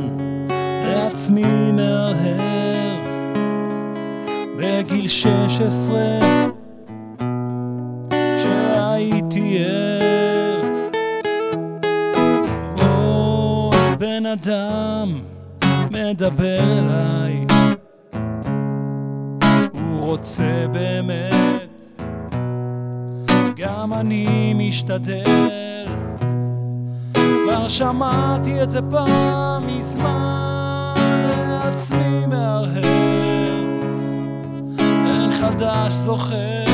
לעצמי מהרהר. בגיל שש עשרה, כשהייתי ער, עוד בן אדם מדבר אליי, הוא רוצה באמת, גם אני משתדל. שמעתי את זה פעם מזמן, לעצמי מהרהר, אין חדש זוכר.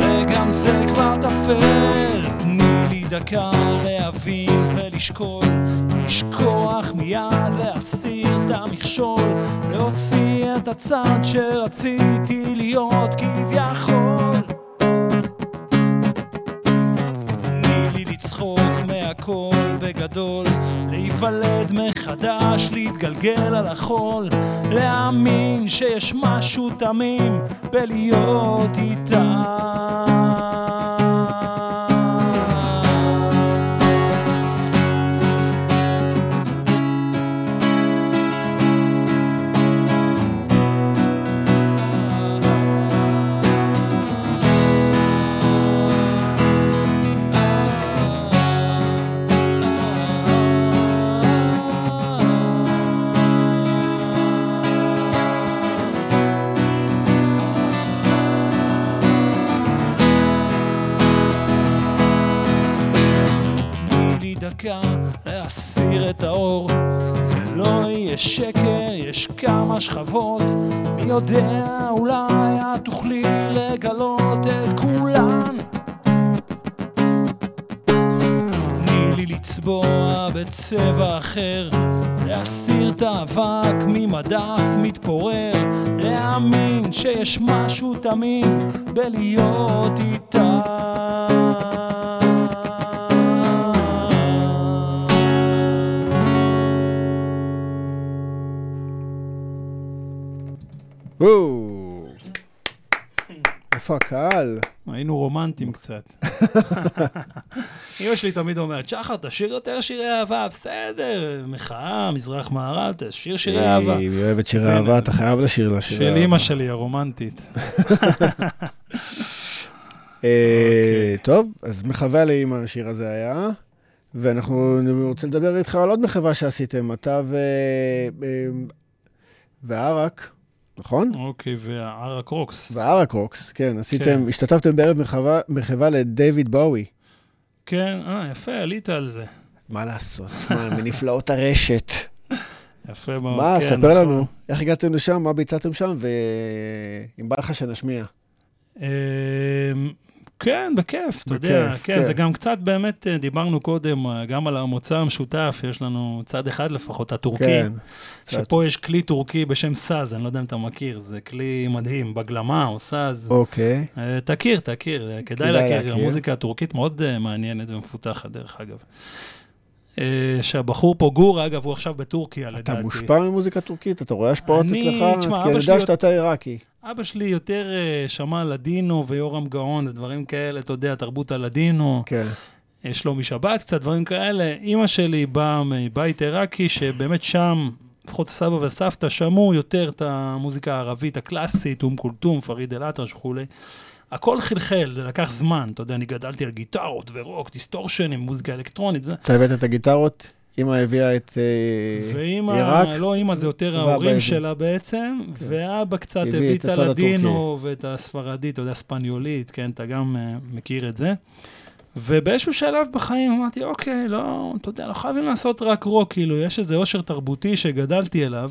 וגם זה כבר טפל, תני לי דקה להבין ולשקול, לשכוח מיד, להסיר את המכשול, להוציא את הצד שרציתי להיות כביכול. בגדול, להיוולד מחדש, להתגלגל על החול, להאמין שיש משהו תמים בלהיות איתה. יודע, אולי את תוכלי לגלות את כולן. תני לי לצבוע בצבע אחר להסיר את האבק ממדף מתפורר להאמין שיש משהו תמים בלהיות איתה
הקהל?
היינו רומנטים קצת. אמא שלי תמיד אומרת, שחר, תשאיר יותר שירי אהבה, בסדר, מחאה, מזרח מערב, תשאיר שירי אהבה.
היא אוהבת שירי אהבה, אתה חייב לשיר לה שירי
של
אהבה.
אימא שלי הרומנטית.
אה, טוב, אז מחווה לאימא השיר הזה היה, ואנחנו רוצים לדבר איתך על עוד מחווה שעשיתם, אתה ו... אה, והערק, נכון?
אוקיי, והערק Rocks.
והערק Rocks, כן, עשיתם, השתתפתם בערב מחווה- לדייוויד בואוי.
כן, אה, יפה, עלית על זה.
מה לעשות, מה, [laughs] מנפלאות הרשת.
יפה מאוד.
מה,
כן,
ספר
נכון.
לנו, איך הגעתם לשם, מה ביצעתם שם, ואם בא לך שנשמיע.
כן, בכיף, אתה יודע. כן,
כן.
זה גם קצת באמת, אה, דיברנו קודם, אה, גם על המוצא המשותף, יש לנו צד אחד לפחות, הטורקי.
כן.
שפה יש כלי טורקי בשם סאז, אני לא יודע אם אתה מכיר, זה כלי מדהים, בגלמה או סאז.
אוקיי.
אה, תכיר, תכיר, כדאי להכיר. המוזיקה הטורקית מאוד מעניינת ומפותחת, דרך אגב.
אה, שהבחור פה, גור, אגב, הוא עכשיו בטורקיה, לדעתי.
אתה מושפע ממוזיקה טורקית? אתה רואה השפעות
אני-
אצלך?
תשמע,
כי אני יודע שאתה עיראקי.
אבא שלי יותר אה, שמע לדינו ויורם גאון ודברים כאלה, אתה יודע, תרבות הלדינו,
כן.
אה, שלומי שבת, קצת דברים כאלה. אימא שלי באה מבית עיראקי, שבאמת שם, לפחות הסבא והסבתא, שמעו יותר את המוזיקה הערבית הקלאסית, אום כולתום, פריד אל-אטרש וכולי. הכל חלחל, זה לקח זמן, אתה יודע, אני גדלתי על גיטרות ורוק, דיסטורשנים, מוזיקה אלקטרונית.
אתה הבאת את הגיטרות? אמא הביאה את אה,
ואימא,
עיראק?
לא אימא, זה יותר ההורים. שלה בעצם, ואבא קצת
הביא את
הלדינו ואת הספרדית, אתה יודע, ספניולית, כן, אתה גם אה, מכיר את זה. ובאיזשהו שלב בחיים אמרתי, אוקיי, לא, אתה יודע, לא חייבים לעשות רק רוק, כאילו, יש איזה עושר תרבותי שגדלתי אליו,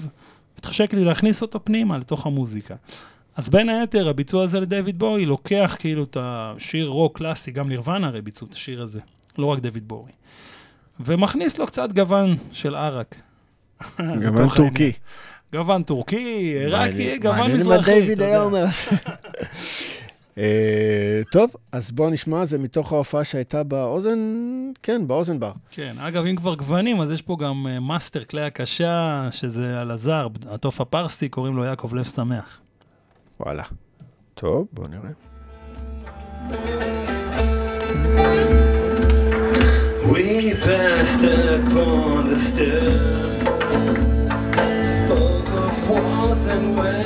התחשק לי להכניס אותו פנימה, לתוך המוזיקה. אז בין היתר, הביצוע הזה לדיוויד בואי לוקח כאילו את השיר רוק קלאסי, גם נירוונה הרי ביצעו את השיר הזה, לא רק דיוויד בואי. ומכניס לו קצת גוון של ערק.
גוון טורקי.
גוון טורקי, עיראקי,
מעניין-
גוון
מעניין
מזרחי.
מה דיוויד
אתה
היה. אומר. [laughs] אה, טוב, אז בואו נשמע, זה מתוך ההופעה שהייתה באוזן, כן, באוזן בר.
כן, אגב, אם כבר גוונים, אז יש פה גם אה, מאסטר כלי הקשה, שזה אלעזר, התוף הפרסי, קוראים לו יעקב לב שמח.
Voilà. Top, on irait.
We passed the spoke of and.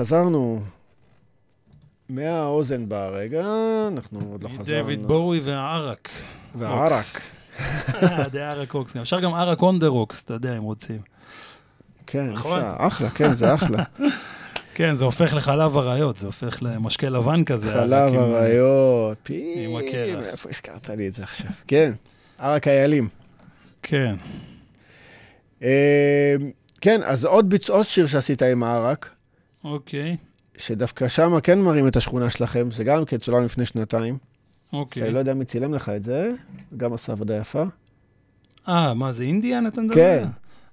חזרנו מהאוזן ברגע, אנחנו עוד לא חזרנו.
דויד בואי והערק.
והערק.
The ערק Rocks. אפשר גם ערק on the rocks, אתה יודע, אם רוצים.
כן,
נכון.
אפשר, אחלה, כן, זה אחלה. [laughs]
כן, זה הופך לחלב אריות, זה הופך למשקה לבן כזה.
חלב
עם-
אריות, פי,
עם הקרח.
מאיפה הזכרת לי את זה עכשיו? כן, ערק איילים.
כן.
אה, כן, אז עוד שיר שעשית עם הערק,
אוקיי,
שדווקא שם כן מראים את השכונה שלכם, זה גם כן צולם לפני שנתיים,
אוקיי.
שאני לא יודע מי צילם לך את זה, גם עשה עבודה יפה.
אה, מה, זה אינדיאן אתה מדבר?
כן.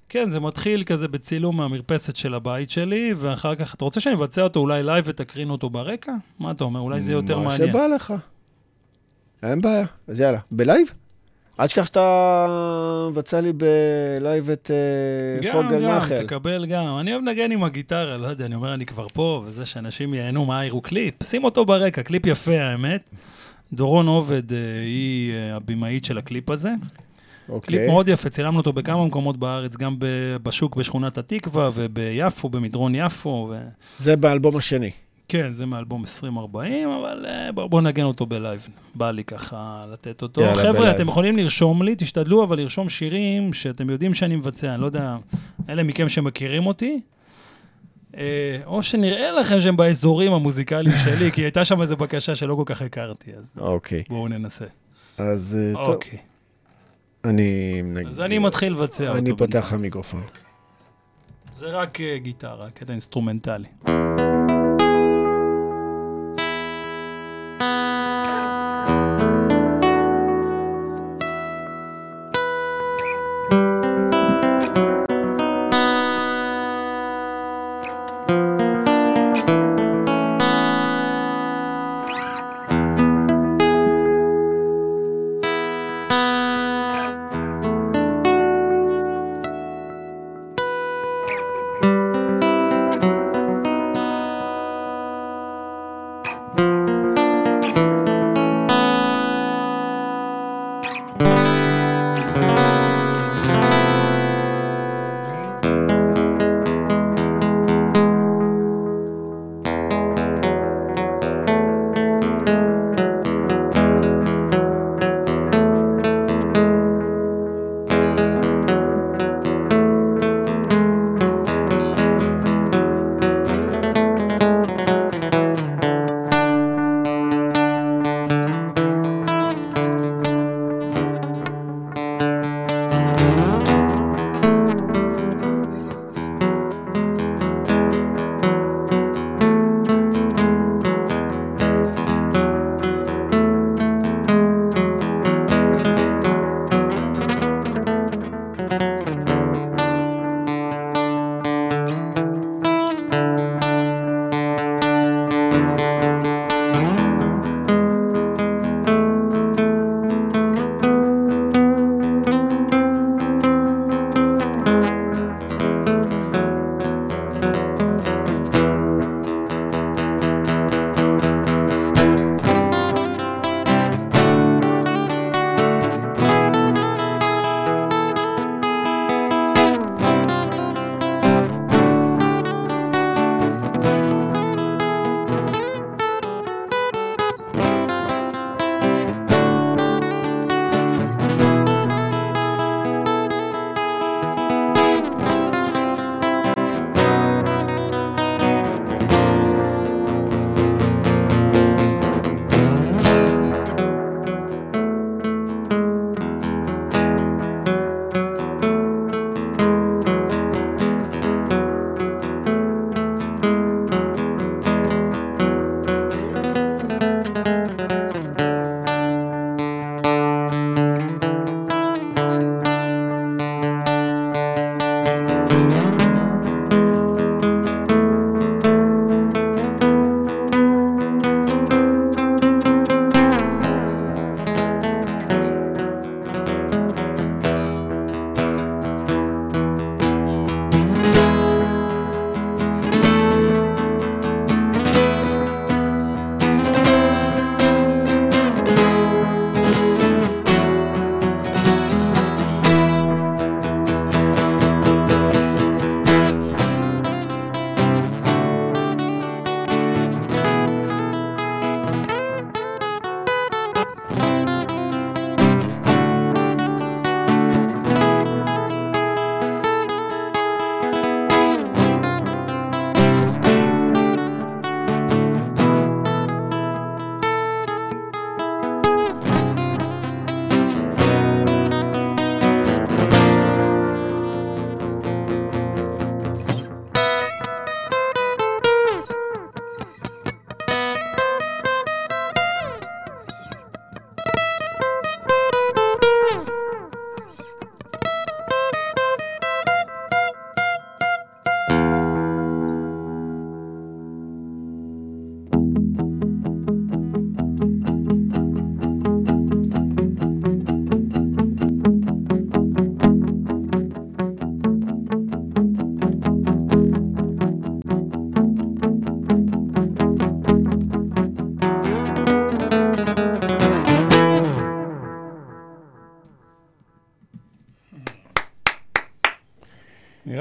כן, זה מתחיל כזה בצילום מהמרפסת של הבית שלי, ואחר כך, אתה רוצה שאני אבצע אותו אולי לייב ותקרין אותו ברקע? מה אתה אומר? אולי זה יותר
מה
מעניין.
שבא לך. אין בעיה, אז יאללה. בלייב? אל תשכח שאתה מבצע לי בלייב את אה,
גם,
פוגל
גם,
מאכל.
תקבל גם. אני אוהב לנגן עם הגיטרה, לא יודע, אני אומר, אני כבר פה, וזה שאנשים ייהנו מה יראו קליפ. שים אותו ברקע, קליפ יפה, האמת. דורון עובד אה, היא אה, הבמאית של הקליפ הזה.
אוקיי.
קליפ מאוד יפה, צילמנו אותו בכמה מקומות בארץ, גם בשוק בשכונת התקווה וביפו, במדרון יפו. ו...
זה באלבום השני.
כן, זה מאלבום 2040, אבל אה, בואו בוא נגן אותו בלייב. בא לי ככה לתת אותו.
יאללה,
חבר'ה,
בלייב.
אתם יכולים לרשום לי, תשתדלו אבל לרשום שירים שאתם יודעים שאני מבצע, אני לא יודע, אלה מכם שמכירים אותי. אה, או שנראה לכם שהם באזורים המוזיקליים [laughs] שלי, כי הייתה שם איזו בקשה שלא כל כך הכרתי, אז
אוקיי.
בואו ננסה.
אז אה, טוב,
אוקיי.
אני...
אז אני מתחיל לבצע אותו.
אני פותח
בינתיים.
לך מיקרופון.
זה רק גיטרה, קטע אינסטרומנטלי.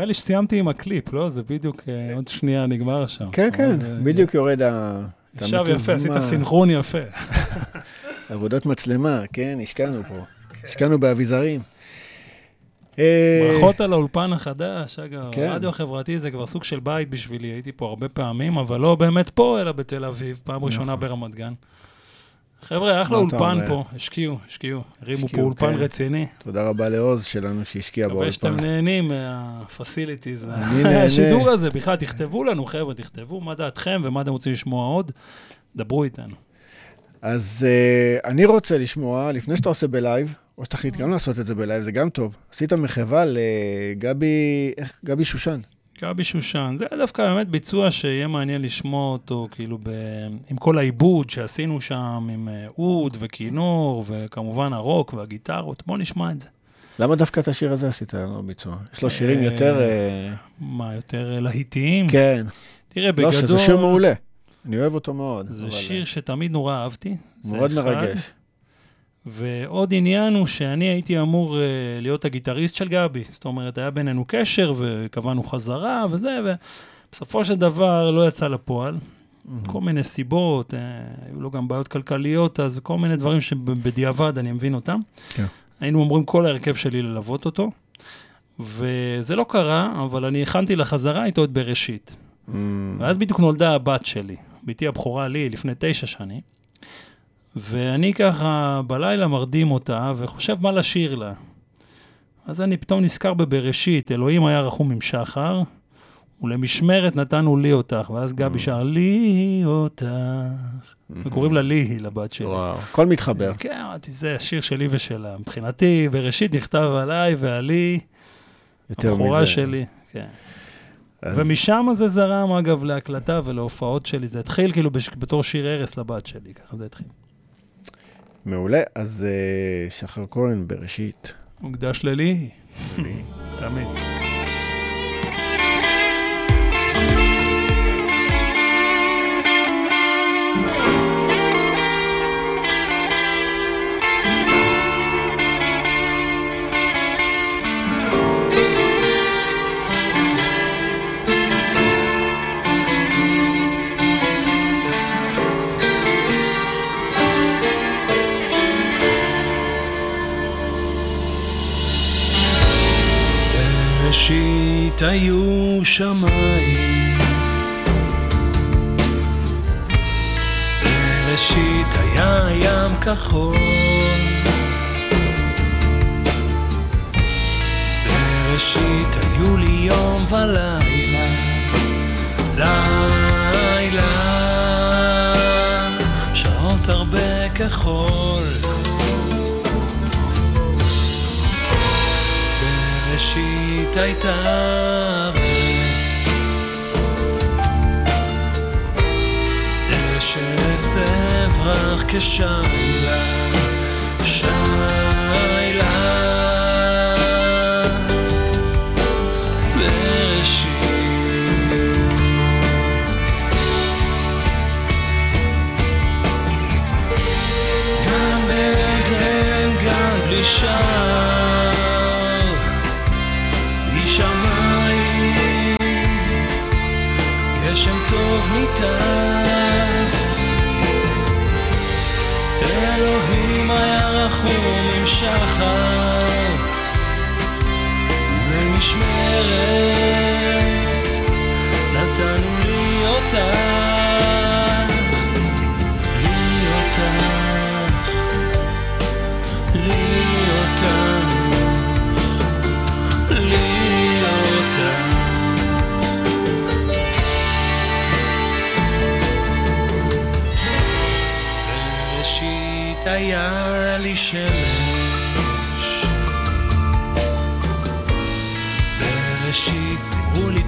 לי שסיימתי עם הקליפ, לא? זה בדיוק אה, עוד שנייה נגמר שם.
כן, כן,
זה-
בדיוק יורד ה...
ישב יפה, עשית. סינכרון יפה. [laughs]
עבודת מצלמה, כן, השקענו פה. השקענו באביזרים. אה,
ברכות על האולפן החדש, אגב,
כן.
הרדיו החברתי זה כבר סוג של בית בשבילי, הייתי פה הרבה פעמים, אבל לא באמת פה, אלא בתל אביב, פעם ראשונה ברמת גן. חבר'ה, אחלה אולפן? פה, השקיעו, השקיעו, הרימו פה אולפן
כן.
רציני.
תודה רבה לעוז שלנו שהשקיע
מקווה שאתם
באולפן.
נהנים
מה facilities.
מהשידור הזה, בכלל, תכתבו לנו, חבר'ה, תכתבו מה דעתכם ומה אתם רוצים לשמוע עוד, דברו איתנו.
אז אה, אני רוצה לשמוע, לפני שאתה עושה בלייב, או שתחליט גם לעשות את זה בלייב, זה גם טוב. עשית מחווה לגבי, איך? גבי שושן.
גבי שושן, זה דווקא באמת ביצוע שיהיה מעניין לשמוע אותו, כאילו, ב... עם כל העיבוד שעשינו שם, עם אה, אוד וכינור, וכמובן הרוק והגיטרות, בוא נשמע את זה.
למה דווקא את השיר הזה עשית לו ביצוע? יש לו שירים
אה,
יותר... אה,
מה, יותר להיטיים?
כן.
תראה,
לא,
בגדול...
שזה שיר מעולה. אני אוהב אותו מאוד.
זה
אבל,
שיר שתמיד נורא אהבתי.
מאוד
אחד. ועוד עניין הוא שאני הייתי אמור uh, להיות הגיטריסט של גבי. זאת אומרת, היה בינינו קשר וקבענו חזרה וזה, ובסופו של דבר לא יצא לפועל. כל מיני סיבות, uh, היו לו גם בעיות כלכליות אז, וכל מיני דברים שבדיעבד אני מבין אותם.
כן.
היינו אומרים כל ההרכב שלי ללוות אותו, וזה לא קרה, אבל אני הכנתי לחזרה איתו את בראשית.
Mm,
ואז בדיוק נולדה הבת שלי, בתי הבכורה לי, לפני תשע שנים. ואני ככה בלילה מרדים אותה וחושב מה לשיר לה. אז אני פתאום נזכר בבראשית, אלוהים היה רחום עם שחר, ולמשמרת נתנו לי אותך, ואז גבי שר לי אותך, וקוראים לה ליהי, לבת שלי.
וואו. הכל מתחבר.
כן, אמרתי, זה השיר שלי ושלה. מבחינתי, בראשית נכתב עליי ועלי, הבכורה
מזה.
שלי. כן.
אז-
ומשם זה זרם, אגב, להקלטה ולהופעות שלי. זה התחיל כאילו בש... בתור שיר ערש לבת שלי, ככה זה התחיל.
מעולה. אז אה, שחר כהן, בראשית.
מוקדש ללי, תמיד.
בראשית היו שמיים. בראשית היה ים כחול. בראשית היו לי יום ולילה לילה שעות הרבה כחול בראשית הייתה ארץ. דשא עשב רך כשיילה שיילה. בראשית גם בעדן גם בלי שער ולמשמרת נתנו לי אותך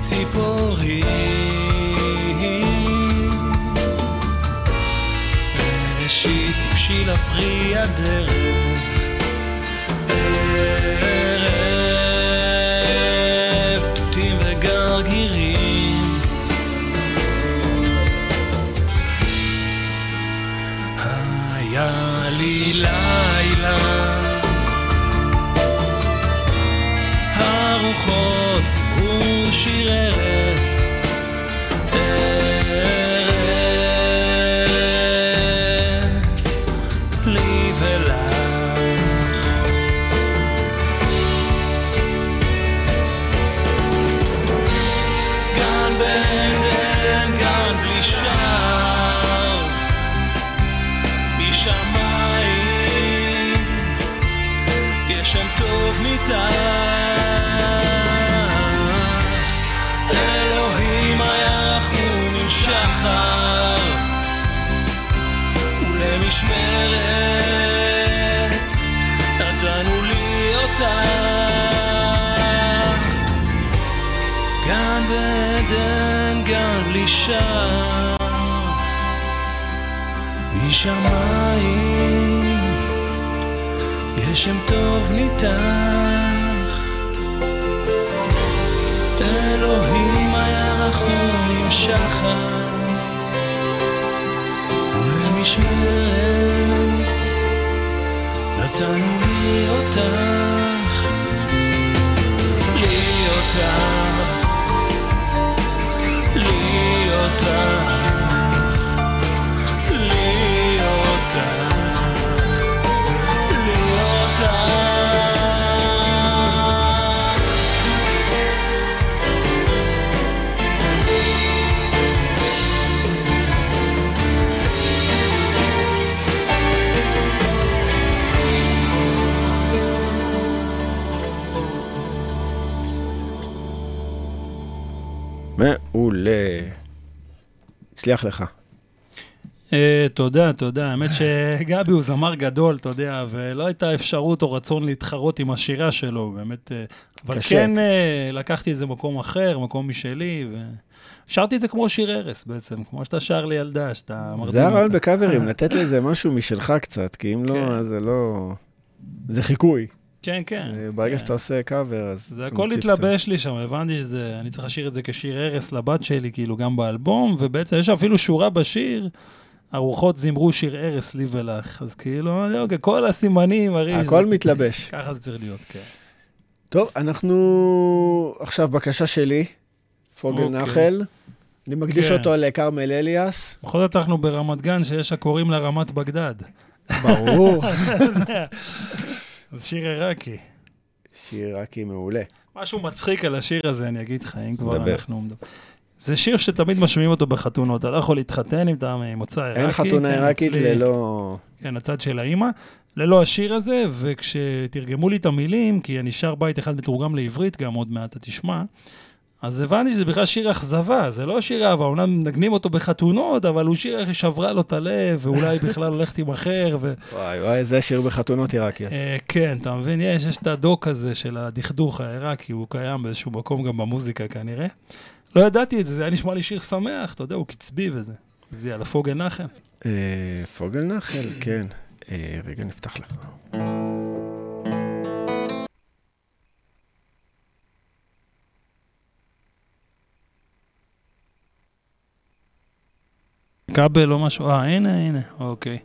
ציפורי ראשית הבשיל הפרי הדרך. שער משמיים גשם טוב ניתח. אלוהים היה רחום עם שחר. ולמשמרת נתנו לי אותך. לי אותך
הצליח לך.
אה, תודה, תודה. האמת שגבי הוא זמר גדול, אתה יודע, ולא הייתה אפשרות או רצון להתחרות עם השירה שלו, באמת. אה, אבל. כן אה, לקחתי את זה מקום אחר, מקום משלי, ושרתי את זה כמו שיר ערש בעצם, כמו שאתה שר לילדה, שאתה מרדים
זה הרעיון. בקאברים, [laughs] לתת לזה משהו משלך קצת, כי אם לא,
כן.
אז זה לא... זה חיקוי.
כן, כן.
אה, ברגע
כן.
שאתה עושה קאבר, אז...
זה הכל התלבש לי שם, הבנתי שזה, אני צריך לשיר את זה כשיר ערש לבת שלי, כאילו גם באלבום, ובעצם יש אפילו שורה בשיר, הרוחות זימרו שיר ערש לי ולך, אז כאילו, אוקיי, כל הסימנים. שזה...
הכל מתלבש. [laughs]
ככה זה צריך להיות, כן.
טוב, אנחנו... עכשיו בקשה שלי, פוגל
אוקיי.
נחל. אני מקדיש
כן.
אותו לכרמל אליאס.
בכל זאת אנחנו ברמת גן שיש הקוראים לה רמת בגדד.
ברור. [laughs] [laughs]
זה שיר עיראקי.
שיר רקי מעולה.
משהו מצחיק על השיר הזה, אני אגיד לך, אם כבר
דבר.
אנחנו. זה שיר שתמיד משמיעים אותו בחתונות, אתה לא יכול להתחתן אם אתה ממוצא עיראקי.
אין חתונה
כן,
עיראקית
אצלי-
ללא...
כן, הצד של האימא. ללא השיר הזה, וכשתרגמו לי את המילים, כי אני שר בית אחד מתורגם לעברית, גם עוד מעט אתה תשמע, אז הבנתי שזה בכלל שיר אכזבה, זה לא שיר אהבה, אומנם מנגנים אותו בחתונות, אבל הוא שיר ששברה לו את הלב, ואולי [laughs] בכלל הולכת עם אחר, ו...
וואי וואי, זה שיר בחתונות עיראקיות.
אה, כן, אתה מבין? יש, יש את הדוק הזה של הדכדוך העיראקי, הוא קיים באיזשהו מקום גם במוזיקה כנראה. לא ידעתי את זה, זה היה נשמע לי שיר שמח, אתה יודע, הוא קצבי וזה. זה על הפוגל נחל.
אה, פוגל נחל, כן. אה, רגע, נפתח לך.
כבל או משהו, אה, הנה, הנה, אוקיי.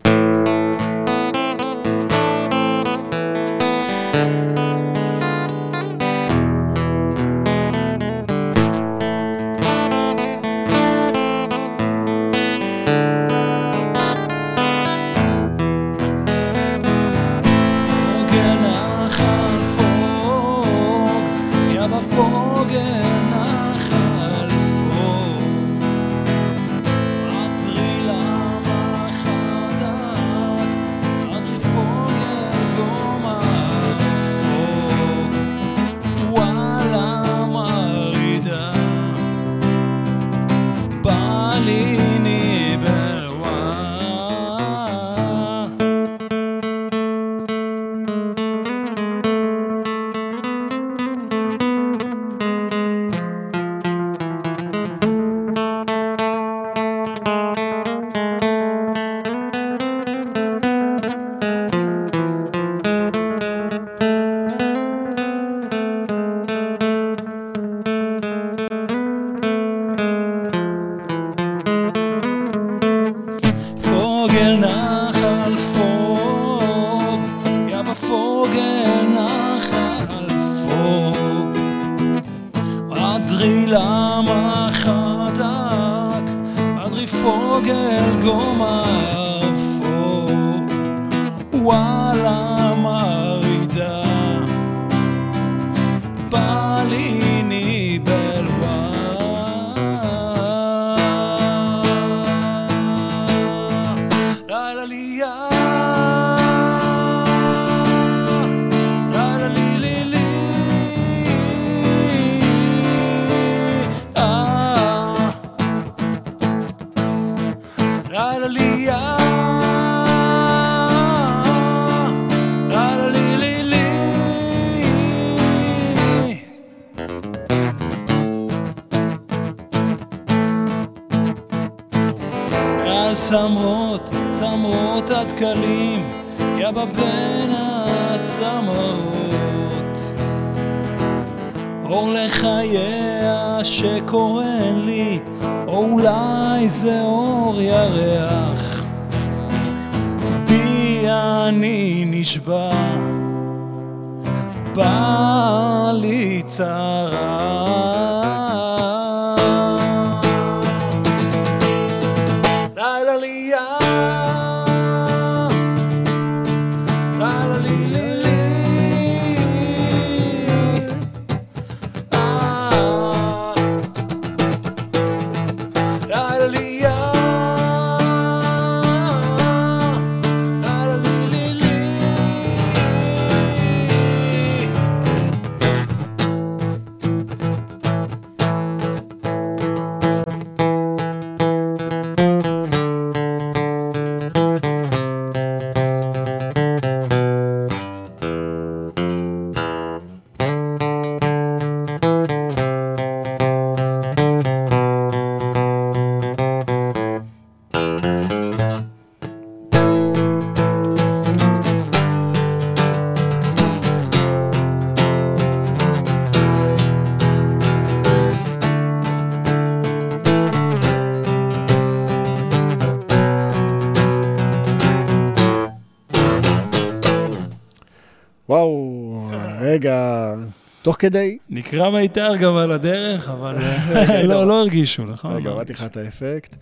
רגע, תוך כדי,
נקרא מיתר גם על הדרך, אבל אה, [laughs] לא, לא הרגישו, נכון?
רגע,
לא
הורדתי לך את האפקט.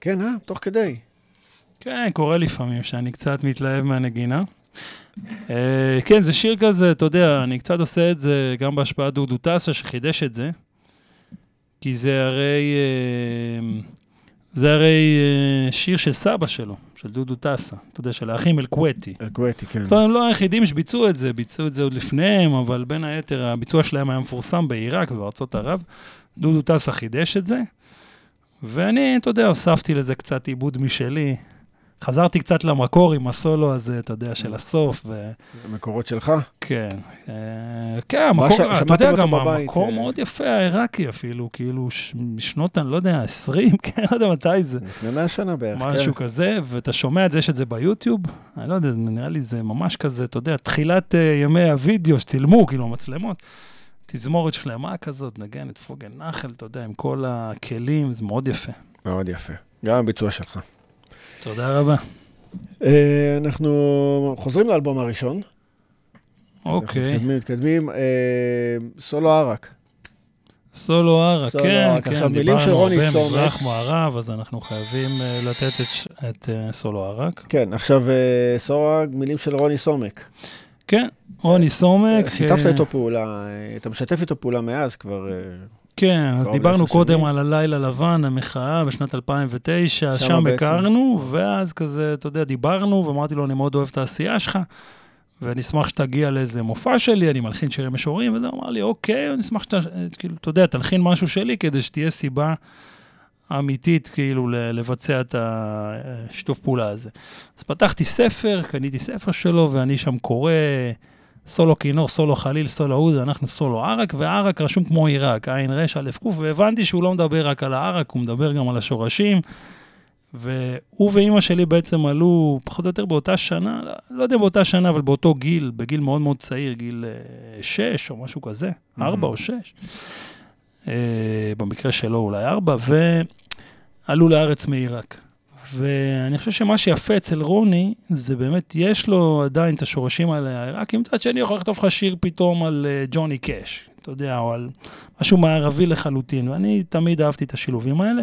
כן, אה, תוך כדי.
כן, קורה לפעמים שאני קצת מתלהב מהנגינה. אה, כן, זה שיר כזה, אתה יודע, אני קצת עושה את זה גם בהשפעת דודו טסה, שחידש את זה. כי זה הרי... זה הרי אה, שיר של סבא שלו, של דודו טסה, אתה יודע, של האחים אלקווטי.
אלקווטי, כן.
זאת אומרת, הם לא היחידים שביצעו את זה, ביצעו את זה עוד לפניהם, אבל בין היתר, הביצוע שלהם היה מפורסם בעיראק ובארצות ערב. דודו טסה חידש את זה, ואני, אתה יודע, הוספתי לזה קצת עיבוד משלי. חזרתי קצת למקור עם הסולו הזה, אתה יודע, של הסוף, ו...
המקורות שלך?
כן. אה, כן, המקור, אתה יודע, גם המקור
אה.
מאוד יפה, העיראקי אפילו, כאילו, משנות, אני לא יודע, 20, [laughs] כן, לא יודע מתי זה.
לפני 100 שנה בערך,
משהו
כן.
כזה, ואתה שומע את זה, יש את זה ביוטיוב, אני לא יודע, נראה לי זה ממש כזה, אתה יודע, תחילת ימי הוידאו שצילמו, כאילו, מצלמות. תזמורת שלמה כזאת, נגן את פוגל נחל, אתה יודע, עם כל הכלים, זה מאוד יפה.
מאוד יפה. גם הביצוע שלך.
תודה רבה.
אה, אנחנו חוזרים לאלבום הראשון. אנחנו
אוקיי.
מתקדמים, מתקדמים. אה, סולו ערק.
סולו
סולו
כן,
ערק.
כן,
עכשיו, מילים
דיברנו
של רוני
הרבה
סומק.
מזרח מערב, אז אנחנו חייבים אה, לתת את סולו ערק.
כן, עכשיו סולו ערק, מילים של רוני סומק.
כן, רוני סומק.
שיתפת איתו פעולה, אתה משתף איתו פעולה מאז כבר.
כן, אז דיברנו קודם
שנים.
על הלילה לבן, המחאה בשנת 2009,
שמה
שם. הכרנו, ואז כזה, אתה יודע, דיברנו, ואמרתי לו, אני מאוד אוהב את העשייה שלך, ואני אשמח שתגיע לאיזה מופע שלי, אני מלחין שירי משוררים, וזה אמר לי, אוקיי, אני אשמח שאתה, כאילו, אתה יודע, תלחין משהו שלי, כדי שתהיה סיבה אמיתית, כאילו, לבצע את השיתוף פעולה הזה. אז פתחתי ספר, קניתי ספר שלו, ואני שם קורא... סולו כינור, סולו חליל, סולו עוז, אנחנו סולו ערק, וערק רשום כמו עיראק, עין רש, א' ק', והבנתי שהוא לא מדבר רק על הערק, הוא מדבר גם על השורשים. והוא ואימא שלי בעצם עלו פחות או יותר באותה שנה, לא, יודע באותה שנה, אבל באותו גיל, בגיל מאוד מאוד צעיר, גיל אה, שש או משהו כזה, ארבע או שש. אה, במקרה שלו אולי ארבע, ועלו לארץ מעיראק. ואני חושב שמה שיפה אצל רוני, זה באמת, יש לו עדיין את השורשים האלה העיראקים, מצד שני יכול לכתוב לך שיר פתאום על אה, ג'וני קאש, אתה יודע, או על משהו מערבי לחלוטין, ואני תמיד אהבתי את השילובים האלה.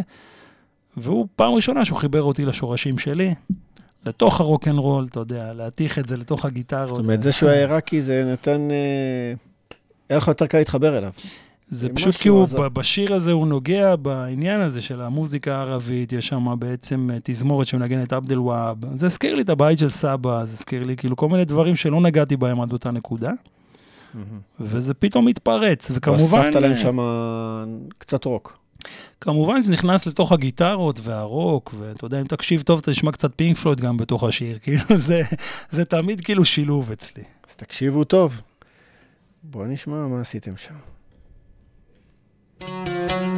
והוא פעם ראשונה שהוא חיבר אותי לשורשים שלי, לתוך הרוקנרול, אתה יודע, להתיך את זה לתוך הגיטרות.
זאת אומרת, זה שהוא היה עיראקי, זה נתן... אה, היה לך יותר קל להתחבר אליו.
זה פשוט כי הוא. ב- בשיר הזה הוא נוגע בעניין הזה של המוזיקה הערבית, יש שם בעצם אה, תזמורת שמנגנת עבד אל והאב. זה הזכיר לי את הבית של סבא, זה הזכיר לי כאילו כל מיני דברים שלא נגעתי בהם עד אותה נקודה. וזה פתאום מתפרץ, וכמובן...
הוספת להם שם קצת רוק.
כמובן שזה נכנס לתוך הגיטרות והרוק, ואתה יודע, אם תקשיב טוב, אתה תשמע קצת פינק פלויד גם בתוך השיר, [laughs] כאילו זה, זה תמיד כאילו שילוב אצלי.
אז תקשיבו טוב. בואו נשמע מה עשיתם שם. Thank you.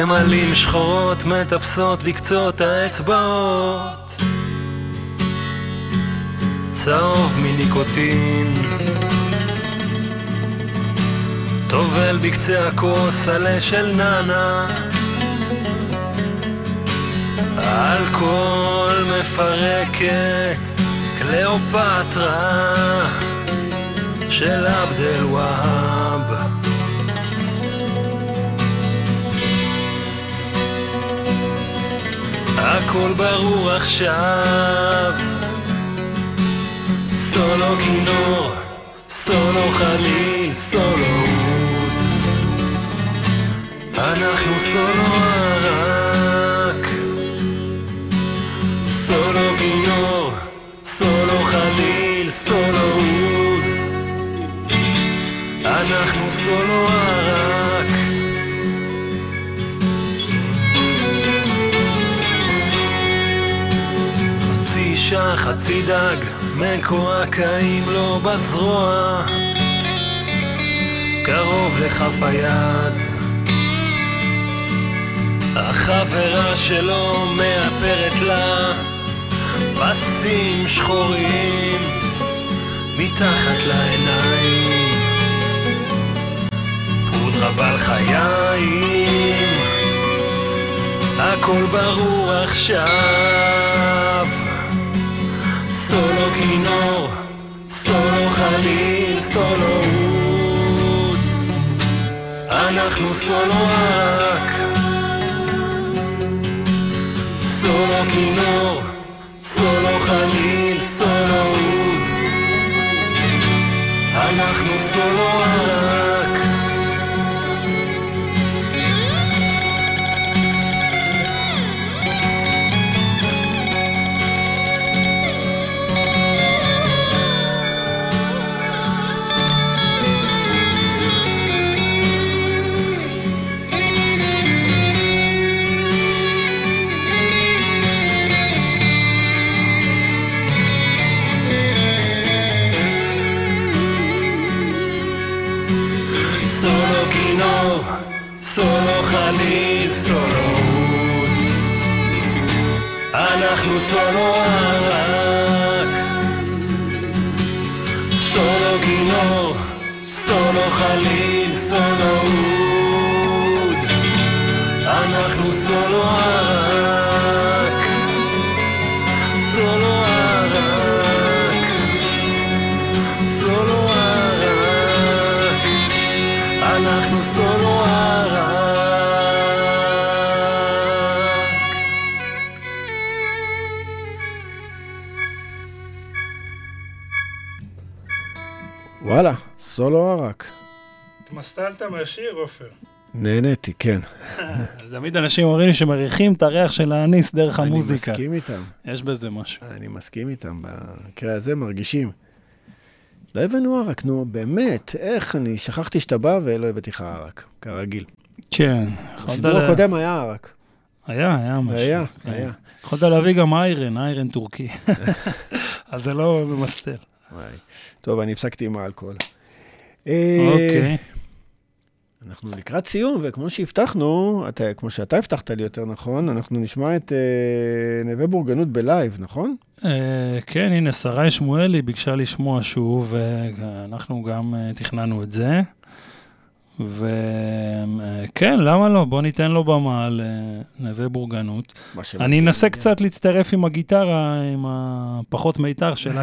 נמלים שחורות מטפסות בקצות האצבעות. צהוב מניקוטין. טובל בקצה הכוס עלה של נאנה. אלכוהול מפרקת קליאופטרה של עבד אל הכל ברור עכשיו. סולו כינור, סולו חליל, סולו אנחנו סולו ערק. סולו כינור, סולו חליל, סולו אנחנו סולו ערק אישה, חצי דג, מקועקעים לו בזרוע, קרוב לכף היד. החברה שלו מאפרת לה פסים שחורים מתחת לעיניים, פודרה בעל חיים. הכל ברור עכשיו סולו כינור, סולו חליל, סולו אוד. אנחנו סולו רק. סולו כינור, סולו חליל, סולו אוד. אנחנו סולו רק אנחנו סולו ערק סולו כינור, סולו חליל, סולו סולו ערק.
התמסטלת מהשיר, עופר.
נהניתי, כן. [laughs]
תמיד אנשים אומרים לי שמריחים את הריח של האניס דרך המוזיקה.
אני מסכים איתם.
יש בזה משהו.
אני מסכים איתם. במקרה הזה מרגישים. לא הבאנו ערק, נו, באמת, איך אני שכחתי שאתה בא ולא הבאתי לך ערק, כרגיל.
כן. יכולת
בשידור
לה-
הקודם היה ערק.
היה, היה משהו.
היה,
כן.
היה.
יכולת להביא גם איירן, איירן טורקי. [laughs] אז זה לא ממסטל.
טוב, אני הפסקתי עם האלכוהול. אה,
אוקיי.
אנחנו לקראת סיום, וכמו שהבטחנו, אתה, כמו שאתה הבטחת לי יותר נכון, אנחנו נשמע את אה, נווה בורגנות בלייב, נכון?
אה, כן, הנה, שרי שמואלי ביקשה לשמוע שוב, ואנחנו גם אה, תכננו את זה. וכן, למה לא? בוא ניתן לו במה לנווה בורגנות. אני אנסה קצת להצטרף עם הגיטרה, עם הפחות מיתר שלה.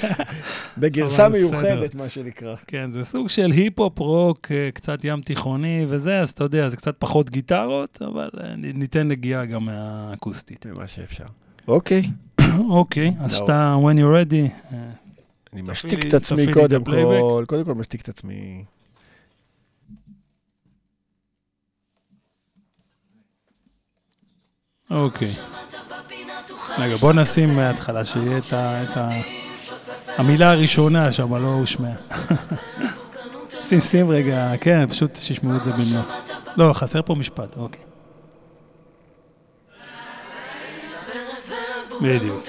[laughs]
בגרסה מיוחדת, מה שנקרא.
כן, זה סוג של היפ-הופ רוק, אה, קצת ים תיכוני וזה, אז אתה יודע, זה קצת פחות גיטרות, אבל אה, ניתן נגיעה גם מהאקוסטית.
מה שאפשר. אוקיי. [coughs]
אוקיי, אז אתה, when you're ready.
אה, אני משתיק את עצמי קודם כל, קודם כל משתיק את עצמי.
אוקיי. רגע, בוא נשים מההתחלה, שיהיה את ה... המילה הראשונה שם לא הושמעה. [laughs] שים, שים רגע, כן, פשוט שישמעו את זה במלוא. לא, חסר פה משפט, אוקיי. בדיוק.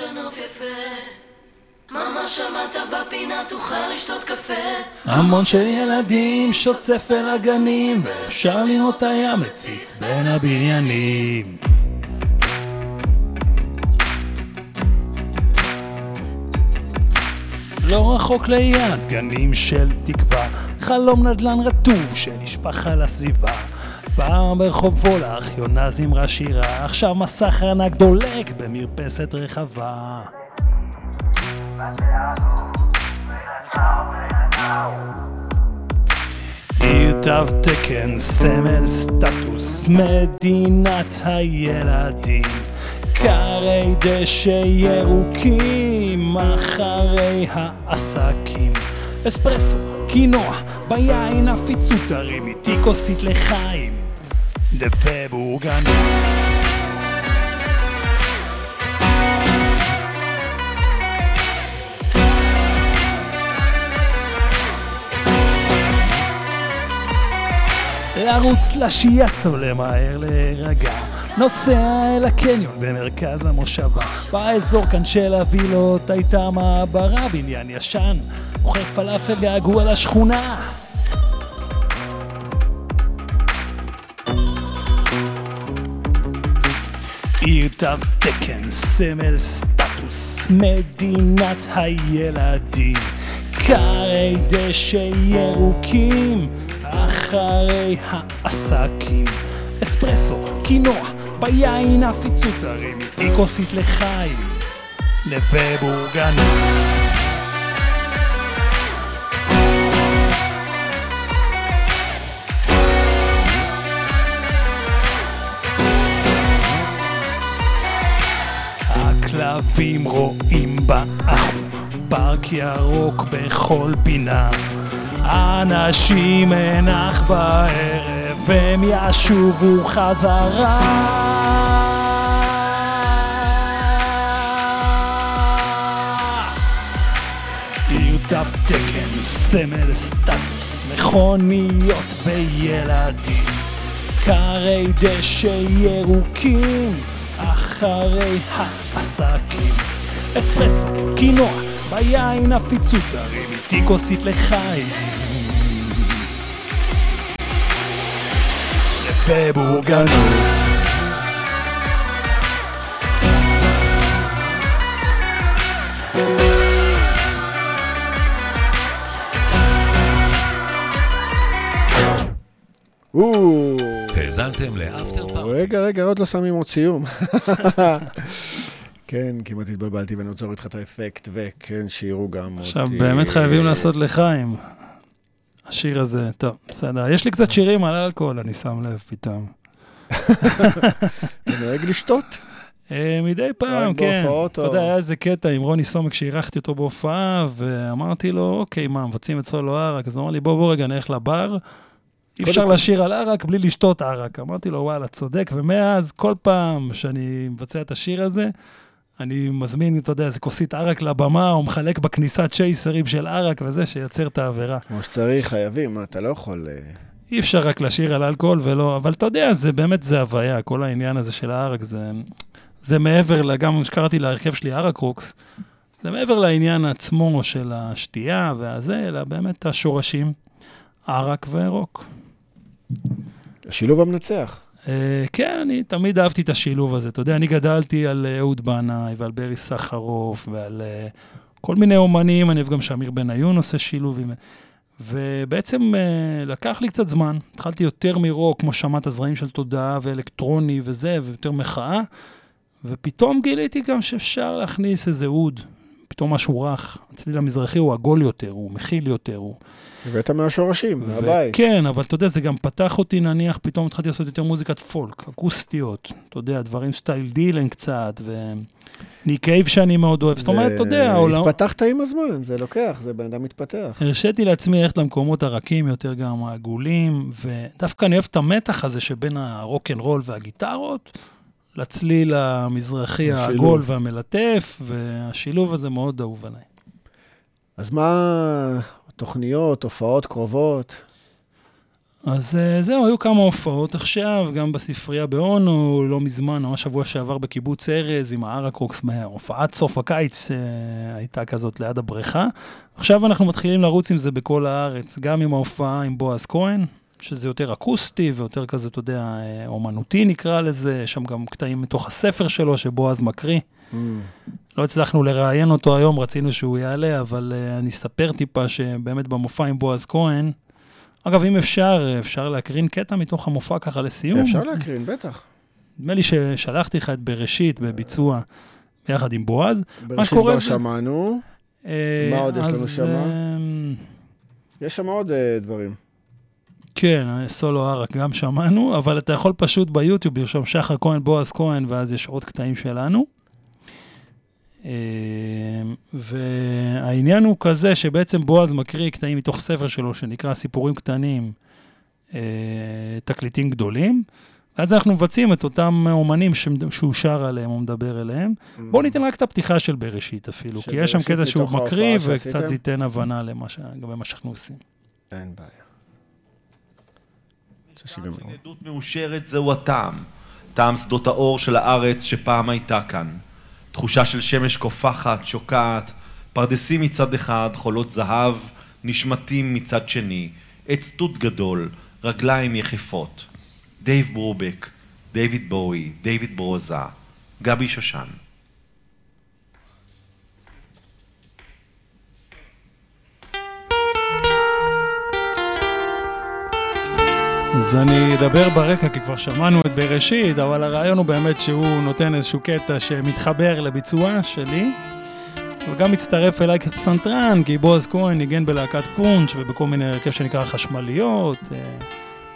המון של ילדים שוצף אל הגנים ואפשר לראות הים מציץ בין הבניינים לא רחוק ליד גנים של תקווה, חלום נדל"ן רטוב שנשפך על הסביבה. פעם ברחוב וולך יונה זמרה שירה, עכשיו מסך ענק דולק במרפסת רחבה. עיר תו תקן, סמל סטטוס, מדינת הילדים. כרי דשא ירוקים אחרי העסקים. אספרסו, קינוע, ביין עפיצות תרים איתי כוסית לחיים. נווה בורגנות לרוץ לשיאצו למהר להירגע. נוסע אל הקניון במרכז המושבה. באזור כאן של הווילות הייתה מעברה בניין ישן. מוכר פלאפל געגוע לשכונה עיר תו תקן, סמל סטטוס, מדינת הילדים. כרי דשא ירוקים אחרי העסקים אספרסו, קינוע, ביין עפיצות תרים איתי כוסית לחיים נווה בורגנות הכלבים רואים באחו, פארק ירוק בכל פינה. אנשים אך בערב, והם ישובו חזרה. תו תקן, סמל סטטוס, מכוניות וילדים, כרי דשא ירוקים, אחרי העסקים. אספרסו, קינוע, ביין עפיצות, תרים איתי כוסית לחיים. ובורגנות
האזנתם לאפטר פארטי.
רגע, רגע, עוד לא שמים עוד סיום. [laughs] כן, כמעט התבלבלתי ואני רוצה להוריד לך את האפקט, וכן, שירו גם אותי.
עכשיו, באמת חייבים לעשות לחיים. השיר הזה, טוב, בסדר. יש לי קצת שירים על אלכוהול, אני שם לב פתאום.
אתה נוהג לשתות?
אה, מדי פעם, כן. אתה יודע, היה איזה קטע עם רוני סומק שאירחתי אותו בהופעה, ואמרתי לו, אוקיי, מה, מבצעים את סולו ערק? אז הוא אמר לי, בוא, בוא רגע, נלך לבר. אי אפשר לשיר על ערק בלי לשתות ערק. אמרתי לו, וואלה, צודק, ומאז, כל פעם שאני מבצע את השיר הזה, אני מזמין, אתה יודע, איזה כוסית ערק לבמה, או מחלק בכניסה צ'ייסרים של ערק וזה, שייצר את העבירה.
כמו שצריך, חייבים, מה, אתה לא יכול... אה,
אי אפשר רק לשיר על אלכוהול ולא, אבל אתה יודע, זה באמת, זה הוויה, כל העניין הזה של הערק, זה, זה מעבר, גם שקראתי להרכב שלי ערק רוקס, זה מעבר לעניין עצמו של השתייה והזה, אלא באמת השורשים, ערק ורוק.
השילוב המנצח.
אה, כן, אני תמיד אהבתי את השילוב הזה. אתה יודע, אני גדלתי על אה, אהוד בנאי ועל ברי סחרוף ועל אה, כל מיני אומנים, אני אוהב גם שאמיר בניון עושה שילובים. ובעצם לקח לי קצת זמן. התחלתי יותר מרוק, כמו שמעת הזרעים של תודעה ואלקטרוני וזה, ויותר מחאה. ופתאום גיליתי גם שאפשר להכניס איזה אוד, פתאום משהו רך. הצליל המזרחי הוא עגול יותר, הוא מכיל יותר, הוא...
הבאת מהשורשים, מהבית.
כן, אבל אתה יודע, זה גם פתח אותי, נניח, פתאום התחלתי לעשות יותר מוזיקת פולק, אקוסטיות, אתה יודע, דברים סטייל דילן קצת, וניק קייב שאני מאוד אוהב. זאת אומרת, אתה יודע, העולם...
התפתחת עם הזמן, זה לוקח, זה בן אדם מתפתח.
הרשיתי לעצמי ללכת למקומות הרכים יותר, גם העגולים, ודווקא אני אוהב את המתח הזה שבין הרוקנרול והגיטרות. לצליל המזרחי העגול והמלטף, והשילוב הזה מאוד אהוב עליי.
אז מה תוכניות, הופעות קרובות?
אז אה, זהו, היו כמה הופעות עכשיו, גם בספרייה באונו, לא מזמן, ממש שבוע שעבר בקיבוץ ארז עם הארקרוקס, הופעת סוף הקיץ אה, הייתה כזאת ליד הבריכה. עכשיו אנחנו מתחילים לרוץ עם זה בכל הארץ, גם עם ההופעה עם בועז כהן, שזה יותר אקוסטי ויותר כזה, אתה יודע, אה, אומנותי נקרא לזה, יש שם גם קטעים מתוך הספר שלו שבועז מקריא. Mm. לא הצלחנו לראיין אותו היום, רצינו שהוא יעלה, אבל uh, אני אספר טיפה שבאמת במופע עם בועז כהן, אגב, אם אפשר, אפשר להקרין קטע מתוך המופע ככה לסיום.
אפשר להקרין, בטח.
נדמה לי ששלחתי לך את בראשית בביצוע ביחד עם בועז.
בראשית כבר שמענו. אה, מה עוד יש לנו שם? יש שם עוד דברים.
כן, סולו ערק גם שמענו, אבל אתה יכול פשוט ביוטיוב לרשום שחר כהן, בועז כהן, ואז יש עוד קטעים שלנו. אה, והעניין הוא כזה שבעצם בועז מקריא קטעים מתוך ספר שלו שנקרא סיפורים קטנים, אה, תקליטים גדולים, ואז אנחנו מבצעים את אותם אומנים שהוא שר עליהם או מדבר אליהם. Mm. בואו ניתן רק את הפתיחה של בראשית אפילו, כי יש שם קטע שהוא מקריא וקצת זה ייתן הבנה לגבי מה שאנחנו עושים.
אין בעיה.
עדות מאושרת זהו הטעם, טעם שדות האור של הארץ שפעם הייתה כאן. תחושה של שמש קופחת, שוקעת, פרדסים מצד אחד, חולות זהב, נשמטים מצד שני, עץ תות גדול, רגליים יחפות. דייב ברובק, דיוויד בואי, דיוויד ברוזה, גבי שושן.
אז אני אדבר ברקע, כי כבר שמענו את בראשית, אבל הרעיון הוא באמת שהוא נותן איזשהו קטע שמתחבר לביצוע שלי. וגם מצטרף אליי כפסנתרן, כי בועז כהן ניגן בלהקת פונץ' ובכל מיני הרכב שנקרא חשמליות. אה,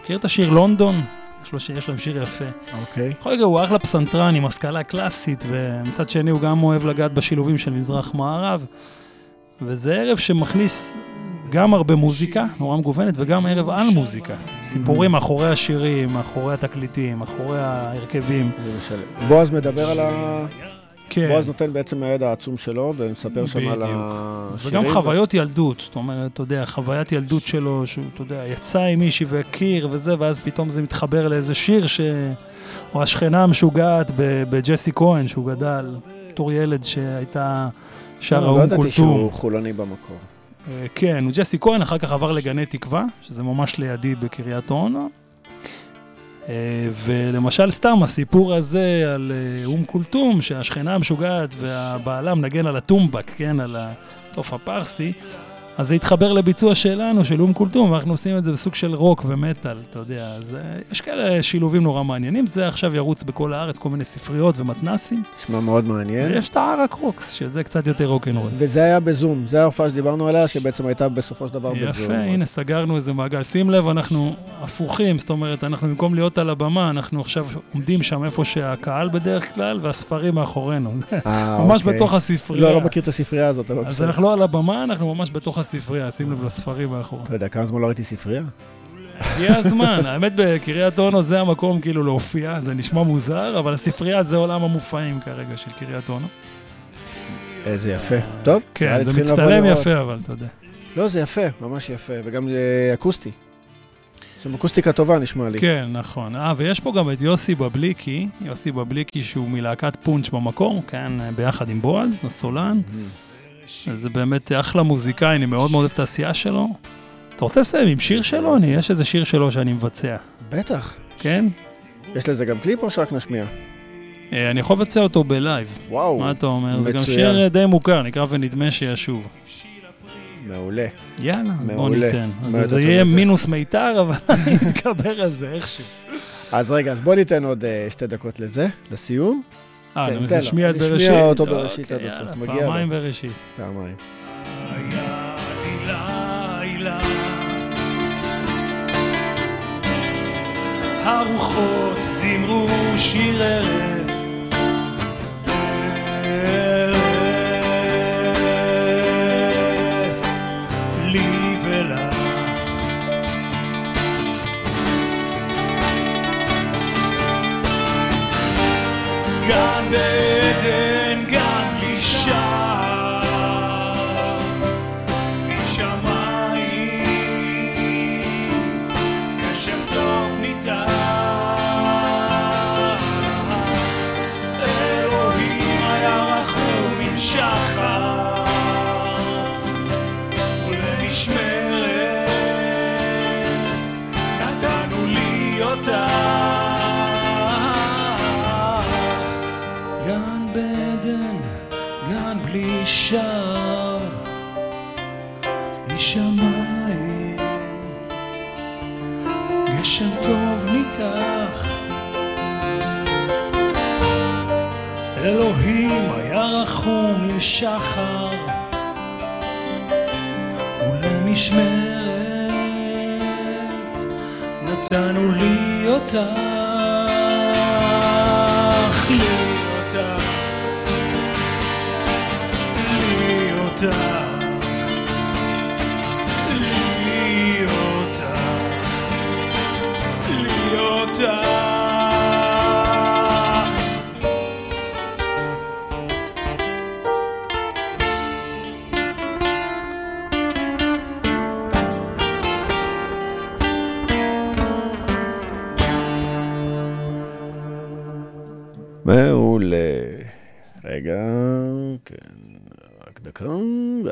מכיר את השיר לונדון? יש, לו, יש להם שיר יפה.
אוקיי. Okay.
בכל מקרה, הוא אחלה פסנתרן עם השכלה קלאסית, ומצד שני הוא גם אוהב לגעת בשילובים של מזרח-מערב. וזה ערב שמכניס גם הרבה מוזיקה, נורא מגוונת, וגם ערב על מוזיקה. סיפורים מאחורי השירים, מאחורי התקליטים, מאחורי ההרכבים.
בועז מדבר על ה... כן. בועז נותן בעצם מהידע העצום שלו, ומספר שם על השירים.
וגם חוויות ילדות, זאת אומרת, אתה יודע, חוויית ילדות שלו, שהוא, אתה יודע, יצא עם מישהי והכיר וזה, ואז פתאום זה מתחבר לאיזה שיר ש... או השכנה המשוגעת בג'סי כהן, שהוא גדל, בתור ילד שהייתה שרה אום קולטום. לא ידעתי
שהוא חולני במקור.
אה, כן, הוא ג'סי כהן, אחר כך עבר לגני תקווה, שזה ממש לידי בקריית אונו. אה, ולמשל סתם הסיפור הזה על אה, אום כולתום, שהשכנה המשוגעת והבעלה מנגן על הטומבק, כן, על התוף הפרסי, אז זה התחבר לביצוע שלנו, של אום כולתום, ואנחנו עושים את זה בסוג של רוק ומטאל, אתה יודע. אז יש כאלה שילובים נורא מעניינים. זה עכשיו ירוץ בכל הארץ, כל מיני ספריות ומתנסים.
נשמע מאוד מעניין.
ויש את הערק רוקס, שזה קצת יותר רוקנרול.
וזה היה בזום, זה ההופעה שדיברנו עליה, שבעצם הייתה בסופו של דבר
יפה,
בזום.
יפה, הנה, סגרנו איזה מעגל. שים לב, אנחנו הפוכים, זאת אומרת, אנחנו במקום להיות על הבמה, אנחנו עכשיו עומדים שם איפה שהקהל בדרך כלל, והספרים מאחורינו. אה, [laughs] ממש אוקיי. בתוך הספרייה.
לא, לא מכיר את הספרייה הזאת,
אבל אז אנחנו לא על הבמה, אנחנו ממש בתוך הספרייה, שים לב לספרים מאחורי.
אתה יודע, כמה זמן לא ראיתי ספרייה?
הגיע הזמן, האמת בקריית אונו זה המקום כאילו להופיע, זה נשמע מוזר, אבל הספרייה זה עולם המופעים כרגע של קריית אונו.
איזה יפה. טוב,
כן, זה מצטלם יפה, אבל אתה יודע.
לא, זה יפה, ממש יפה, וגם אה, אקוסטי. יש שם אקוסטיקה טובה, נשמע לי.
כן, נכון. אה, ויש פה גם את יוסי בבליקי, יוסי בבליקי שהוא מלהקת פונץ' במקור, כן, ביחד עם בועז, הסולן. זה באמת אחלה מוזיקאי, אני מאוד מאוד אוהב את העשייה שלו. אתה רוצה לסיים עם שיר שלו? אני, יש איזה שיר שלו שאני מבצע.
בטח.
כן?
יש לזה גם קליפ או שרק נשמיע?
אה, אני יכול לבצע אותו בלייב.
וואו.
מה אתה אומר? זה גם. שיר אה, די מוכר, נקרא ונדמה שישוב.
מעולה.
יאללה, בוא. ניתן. אז זה יהיה? מינוס מיתר, אבל [laughs] אני אתגבר על זה איכשהו.
אז רגע, אז בוא ניתן עוד אה, שתי דקות לזה, לסיום.
אה,
לו.
נשמיע את
נשמיע
בראשית?
אותו בראשית
אוקיי,
עד הסוף.
יאללה,
מגיע לו.
פעמיים בראשית.
פעמיים.
היה לי לילה הרוחות זימרו שיר ערש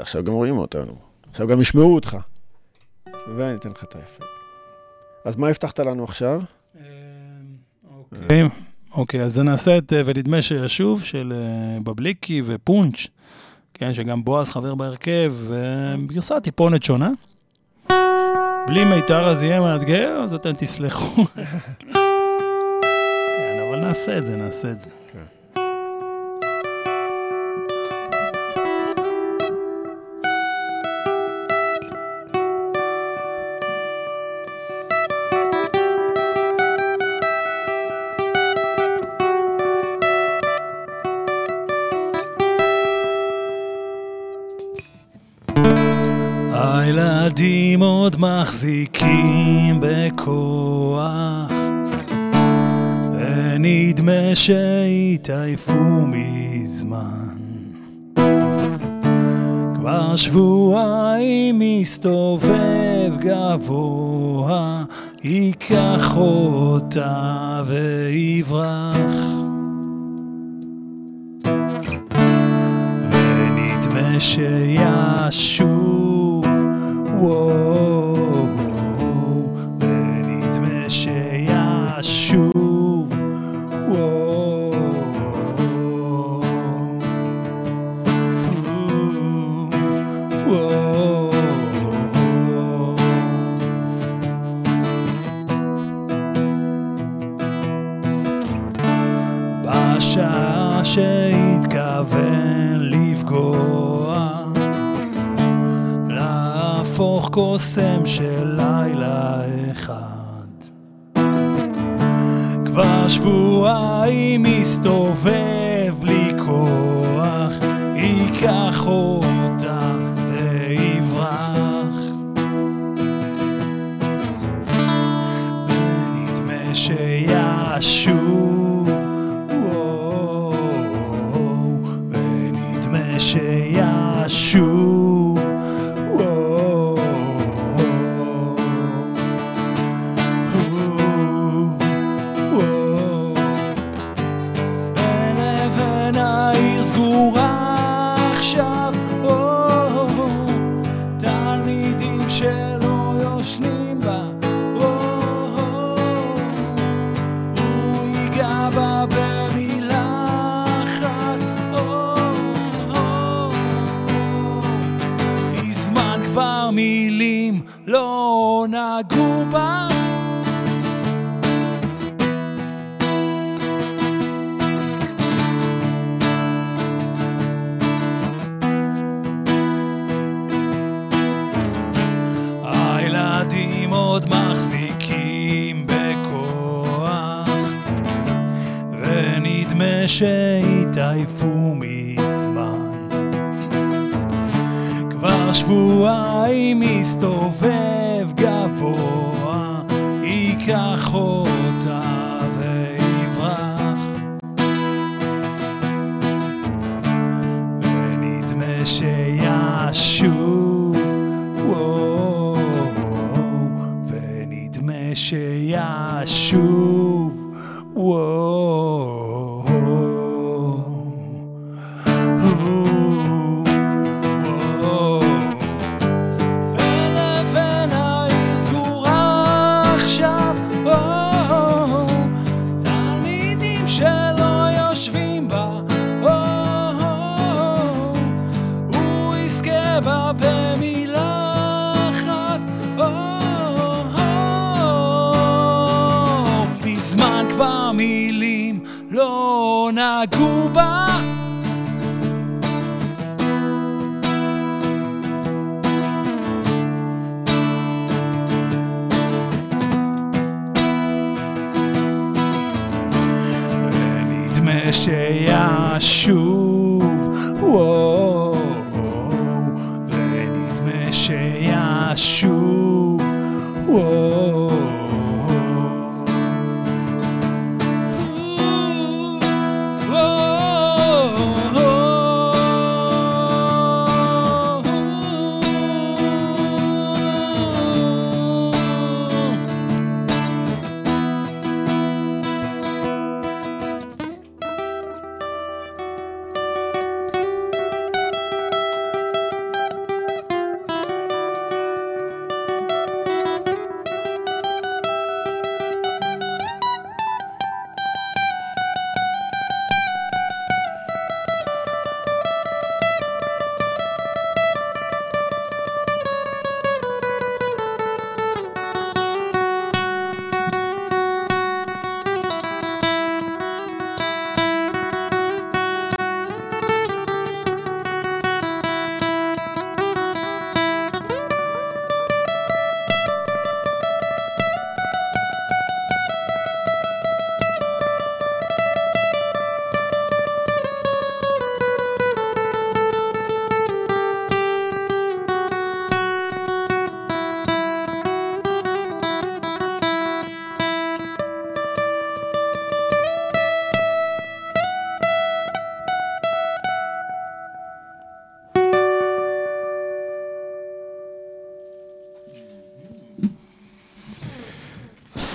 ועכשיו גם רואים אותנו. עכשיו גם ישמעו אותך. ואני אתן לך את האפקט. אז מה הבטחת לנו עכשיו?
אוקיי, אוקיי, אז נעשה את אה, ונדמה שישוב של אה, בבליקי ופונץ', כן, שגם בועז חבר בהרכב, וגרסה טיפונת שונה. בלי מיתר אז יהיה מאתגר, אז אתם תסלחו. [laughs] כן, אבל נעשה את זה, נעשה את זה. הילדים עוד מחזיקים בכוח. ונדמה שהתעייפו מזמן. כבר שבועיים מסתובב גבוה ייקח אותה ויברח. ונדמה שישוב, וואו, שישוב, וואו, ונדמה שישוב,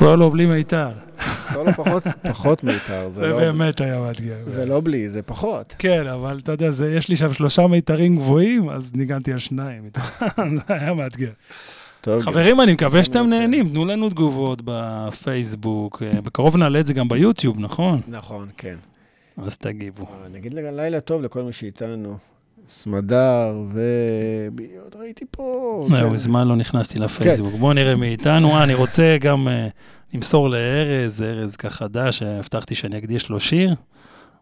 סולו בלי מיתר.
סולו פחות, פחות מיתר, זה
זה
לא...
באמת היה מאתגר.
זה לא בלי, זה פחות.
כן, אבל אתה יודע, זה, יש לי שם שלושה מיתרים גבוהים, אז ניגנתי על שניים. [laughs] זה היה מאתגר.
טוב,
חברים, אני מקווה שאתם. נהנים, תנו לנו תגובות בפייסבוק. אה, בקרוב נעלה את זה גם ביוטיוב, נכון?
נכון, כן.
אז תגיבו.
נגיד לה- לילה טוב לכל מי שאיתנו. סמדר, ו... עוד ראיתי פה...
זהו,
כן.
מזמן לא נכנסתי לפייסבוק. בואו נראה מי איתנו. אה, אני רוצה גם אה, למסור לארז, ארז כחדש, הבטחתי שאני אקדיש לו שיר.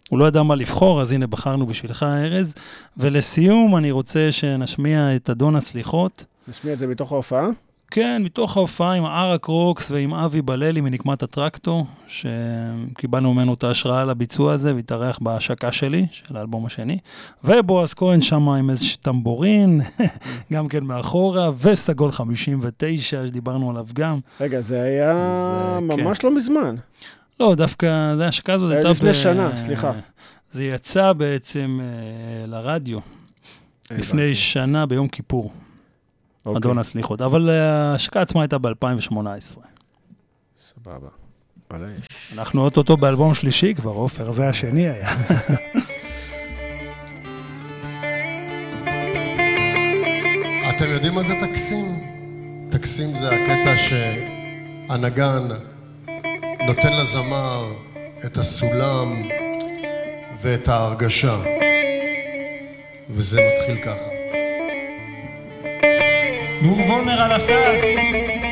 הוא לא ידע מה לבחור, אז הנה בחרנו בשבילך, ארז. ולסיום, אני רוצה שנשמיע את אדון הסליחות.
נשמיע את זה מתוך ההופעה?
כן, מתוך ההופעה עם ערק רוקס ועם אבי בללי מנקמת הטרקטור, שקיבלנו ממנו את ההשראה לביצוע הזה והתארח בהשקה שלי, של האלבום השני. ובועז כהן שם עם איזה טמבורין, [laughs] גם כן מאחורה, וסגול 59 שדיברנו עליו גם.
רגע, זה היה
זה-
ממש לא מזמן.
לא, דווקא, זה ההשקה הזאת
זה
הייתה...
לפני
ב-
שנה, סליחה.
זה יצא בעצם אה, לרדיו, לפני. שנה ביום כיפור,
אוקיי,
אדון הסליחות. אבל אה, ההשקה עצמה הייתה ב-2018.
סבבה.
אנחנו אוטוטו באלבום שלישי כבר, עופר, זה השני היה.
אתם יודעים מה זה טקסים? טקסים זה הקטע שהנגן נותן לזמר את הסולם ואת ההרגשה. וזה מתחיל ככה.
נור וולנר על הסאז.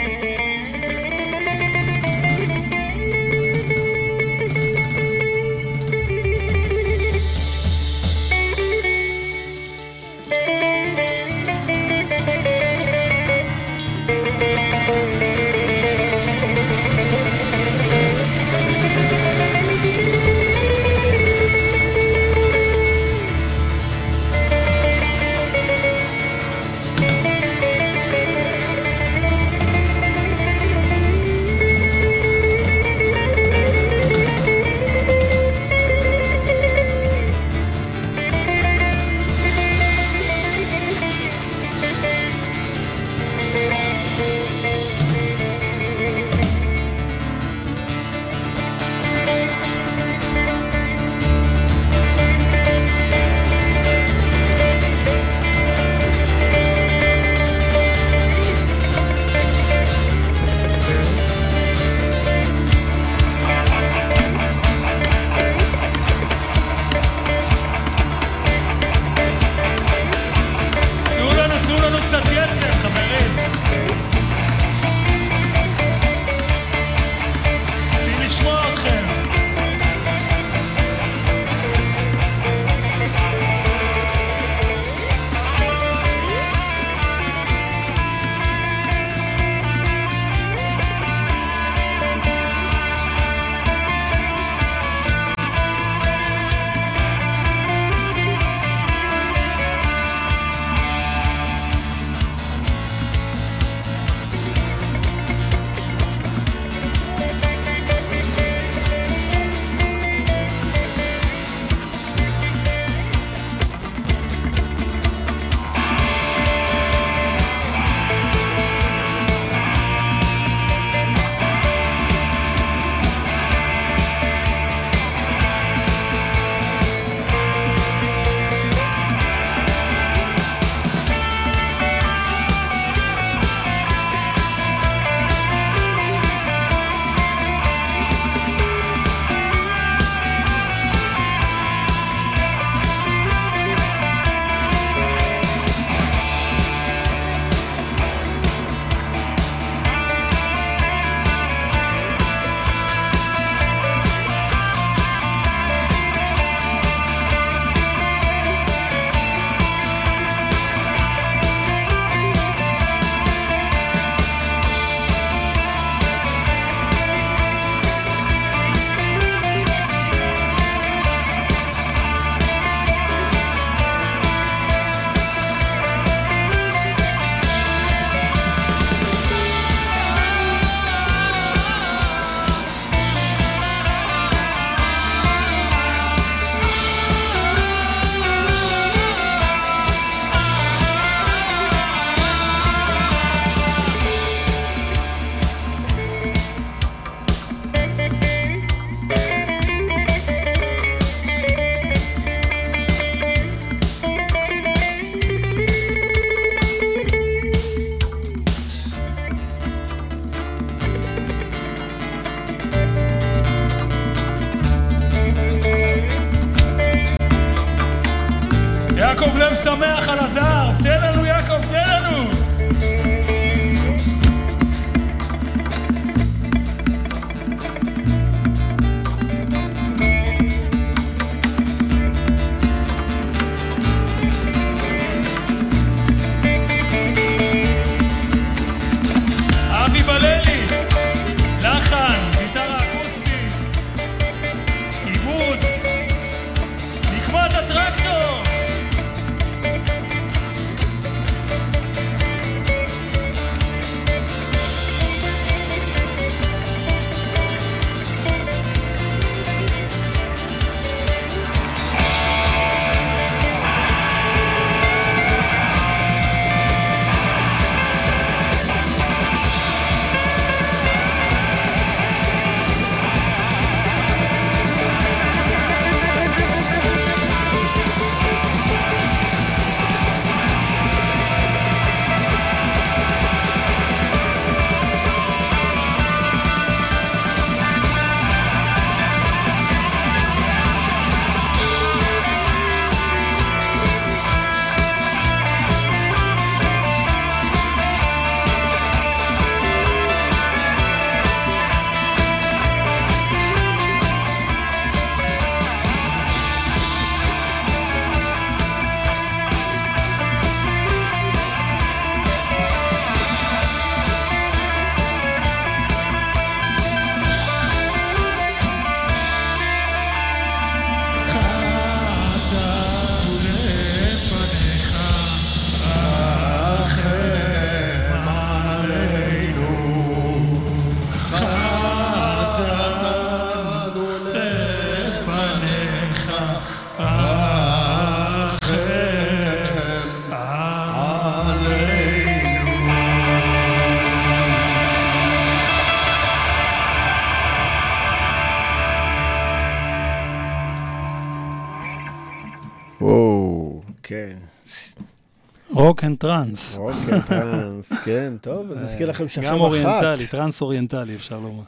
Rock and trance.
אוקיי, טראנס, [laughs] כן, טוב, אז נזכיר לכם שעכשיו אחת.
גם אוריינטלי, טראנס אוריינטלי, אפשר לומר.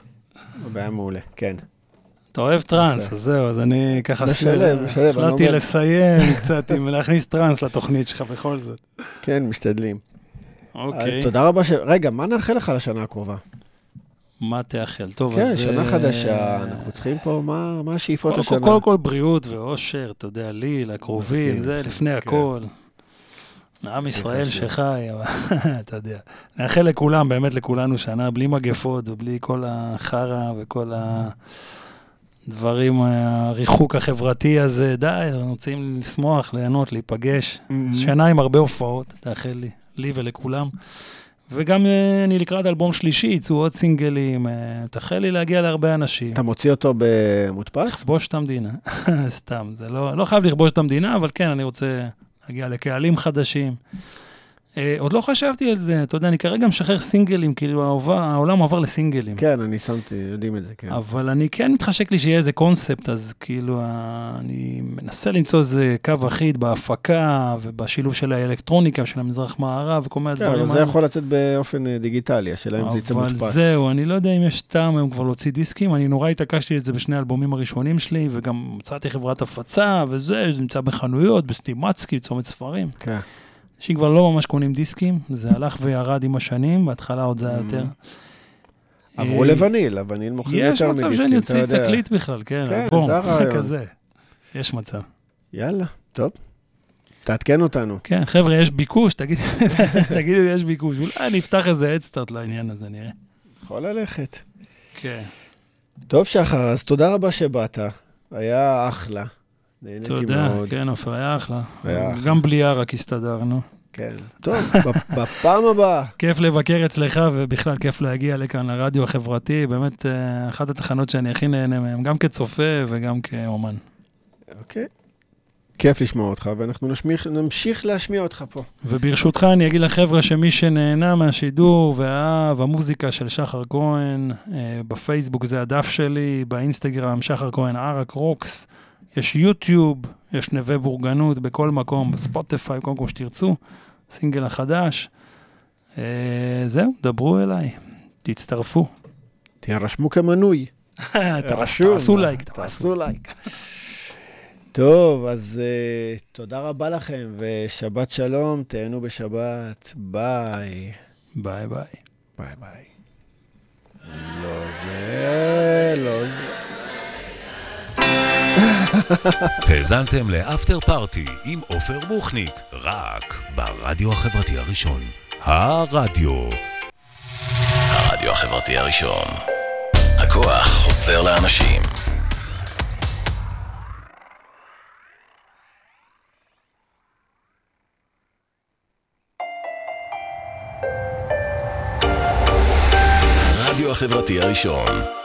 בעיה מעולה, כן.
אתה אוהב טראנס, אז זהו, אז אני ככה...
משלב, משלב, אני
החלטתי לסיים קצת, עם להכניס טראנס לתוכנית שלך בכל זאת.
כן, משתדלים.
אוקיי,
תודה רבה ש... רגע, מה נאחל לך לשנה הקרובה?
מה תאחל? טוב,
כן,
אז...
שנה
אה,
חדשה, אנחנו צריכים פה, מה מה השאיפות
קודם
השנה?
כל, קודם כל בריאות ואושר, אתה יודע, לי, לקרובים, זה לפני
כן.
הכל. לעם ישראל
חשוב.
שחי, [laughs] אתה יודע. נאחל לכולם, באמת לכולנו, שנה בלי מגפות ובלי כל החרא וכל הדברים, הריחוק החברתי הזה. די, אנחנו רוצים לשמוח, ליהנות, להיפגש.
Mhm.
שנה עם הרבה הופעות, תאחל לי, לי ולכולם. וגם אה, אני לקראת אלבום שלישי, יצאו עוד סינגלים, אה, תאחל לי להגיע להרבה אנשים.
אתה מוציא אותו במודפס?
לכבוש את המדינה, [laughs] סתם, זה לא, לא חייב לכבוש את המדינה, אבל כן, אני רוצה להגיע לקהלים חדשים. אה, עוד לא חשבתי על זה, אתה יודע, אני כרגע משחרר סינגלים, כאילו העולם עבר לסינגלים.
כן, אני שמתי, יודעים את זה, כן.
אבל אני כן מתחשק לי שיהיה איזה קונספט, אז כאילו, ה- אני מנסה למצוא איזה קו אחיד בהפקה ובשילוב של האלקטרוניקה ושל המזרח-מערב וכל מיני
כן,
דברים
אבל זה יכול לצאת באופן אה, דיגיטלי, השאלה אם זה יצא
אבל
מודפס.
זהו, אני לא יודע אם יש טעם היום כבר להוציא דיסקים, אני נורא התעקשתי את זה בשני האלבומים הראשונים שלי, וגם מצאתי חברת הפצה, וזה, זה נמצא בחנויות, בסטימצקי, צומת ספרים.
כן.
אנשים כבר לא ממש קונים דיסקים, זה הלך וירד עם השנים, בהתחלה עוד זה היה יותר.
עברו
אה,
לווניל, הווניל מוכרים
יש
יותר
מצב
מדיסקים,
שאני
אתה
אוציא
יודע.
תקליט בכלל, כן,
כן,
אלבום,
זה הרעיון.
כזה. יש מצב.
יאללה, טוב. תעדכן אותנו.
כן, חבר'ה, יש ביקוש, תגיד- [laughs] תגידו, יש ביקוש. אולי אני אפתח איזה אדסטארט לעניין הזה, נראה.
יכול ללכת.
כן.
טוב, שחר, אז תודה רבה שבאת. היה אחלה.
תודה,
מאוד.
כן, עופר, היה אחלה.
היה אחלה.
גם בלי ערק הסתדרנו.
כן. טוב, בפ- בפעם הבאה.
כיף לבקר אצלך, ובכלל כיף להגיע לכאן לרדיו החברתי. באמת, אה, אחת התחנות שאני הכי נהנה מהן, גם כצופה וגם כאומן.
אוקיי. כיף לשמוע אותך, ואנחנו נשמיך- נמשיך להשמיע אותך פה.
וברשותך, אני אגיד לחבר'ה שמי שנהנה מהשידור ואהב המוזיקה של שחר כהן, אה, בפייסבוק זה הדף שלי, באינסטגרם שחר כהן ערק רוקס, יש יוטיוב, יש נווה בורגנות בכל מקום, בספוטיפיי, כל מקום שתרצו, סינגל החדש. אה, זהו, דברו אליי, תצטרפו.
תירשמו כמנוי. [laughs] רשום.
תעשו לייק, תעשו.
תעשו לייק. טוב, אז אה, תודה רבה לכם, ושבת שלום, תהנו בשבת, ביי.
ביי ביי.
ביי ביי. לא זה, לא זה.
האזנתם לאפטר פארטי עם עופר בוכניק, רק ברדיו החברתי הראשון. הרדיו. הרדיו החברתי הראשון. הכוח חוזר לאנשים. החברתי הראשון.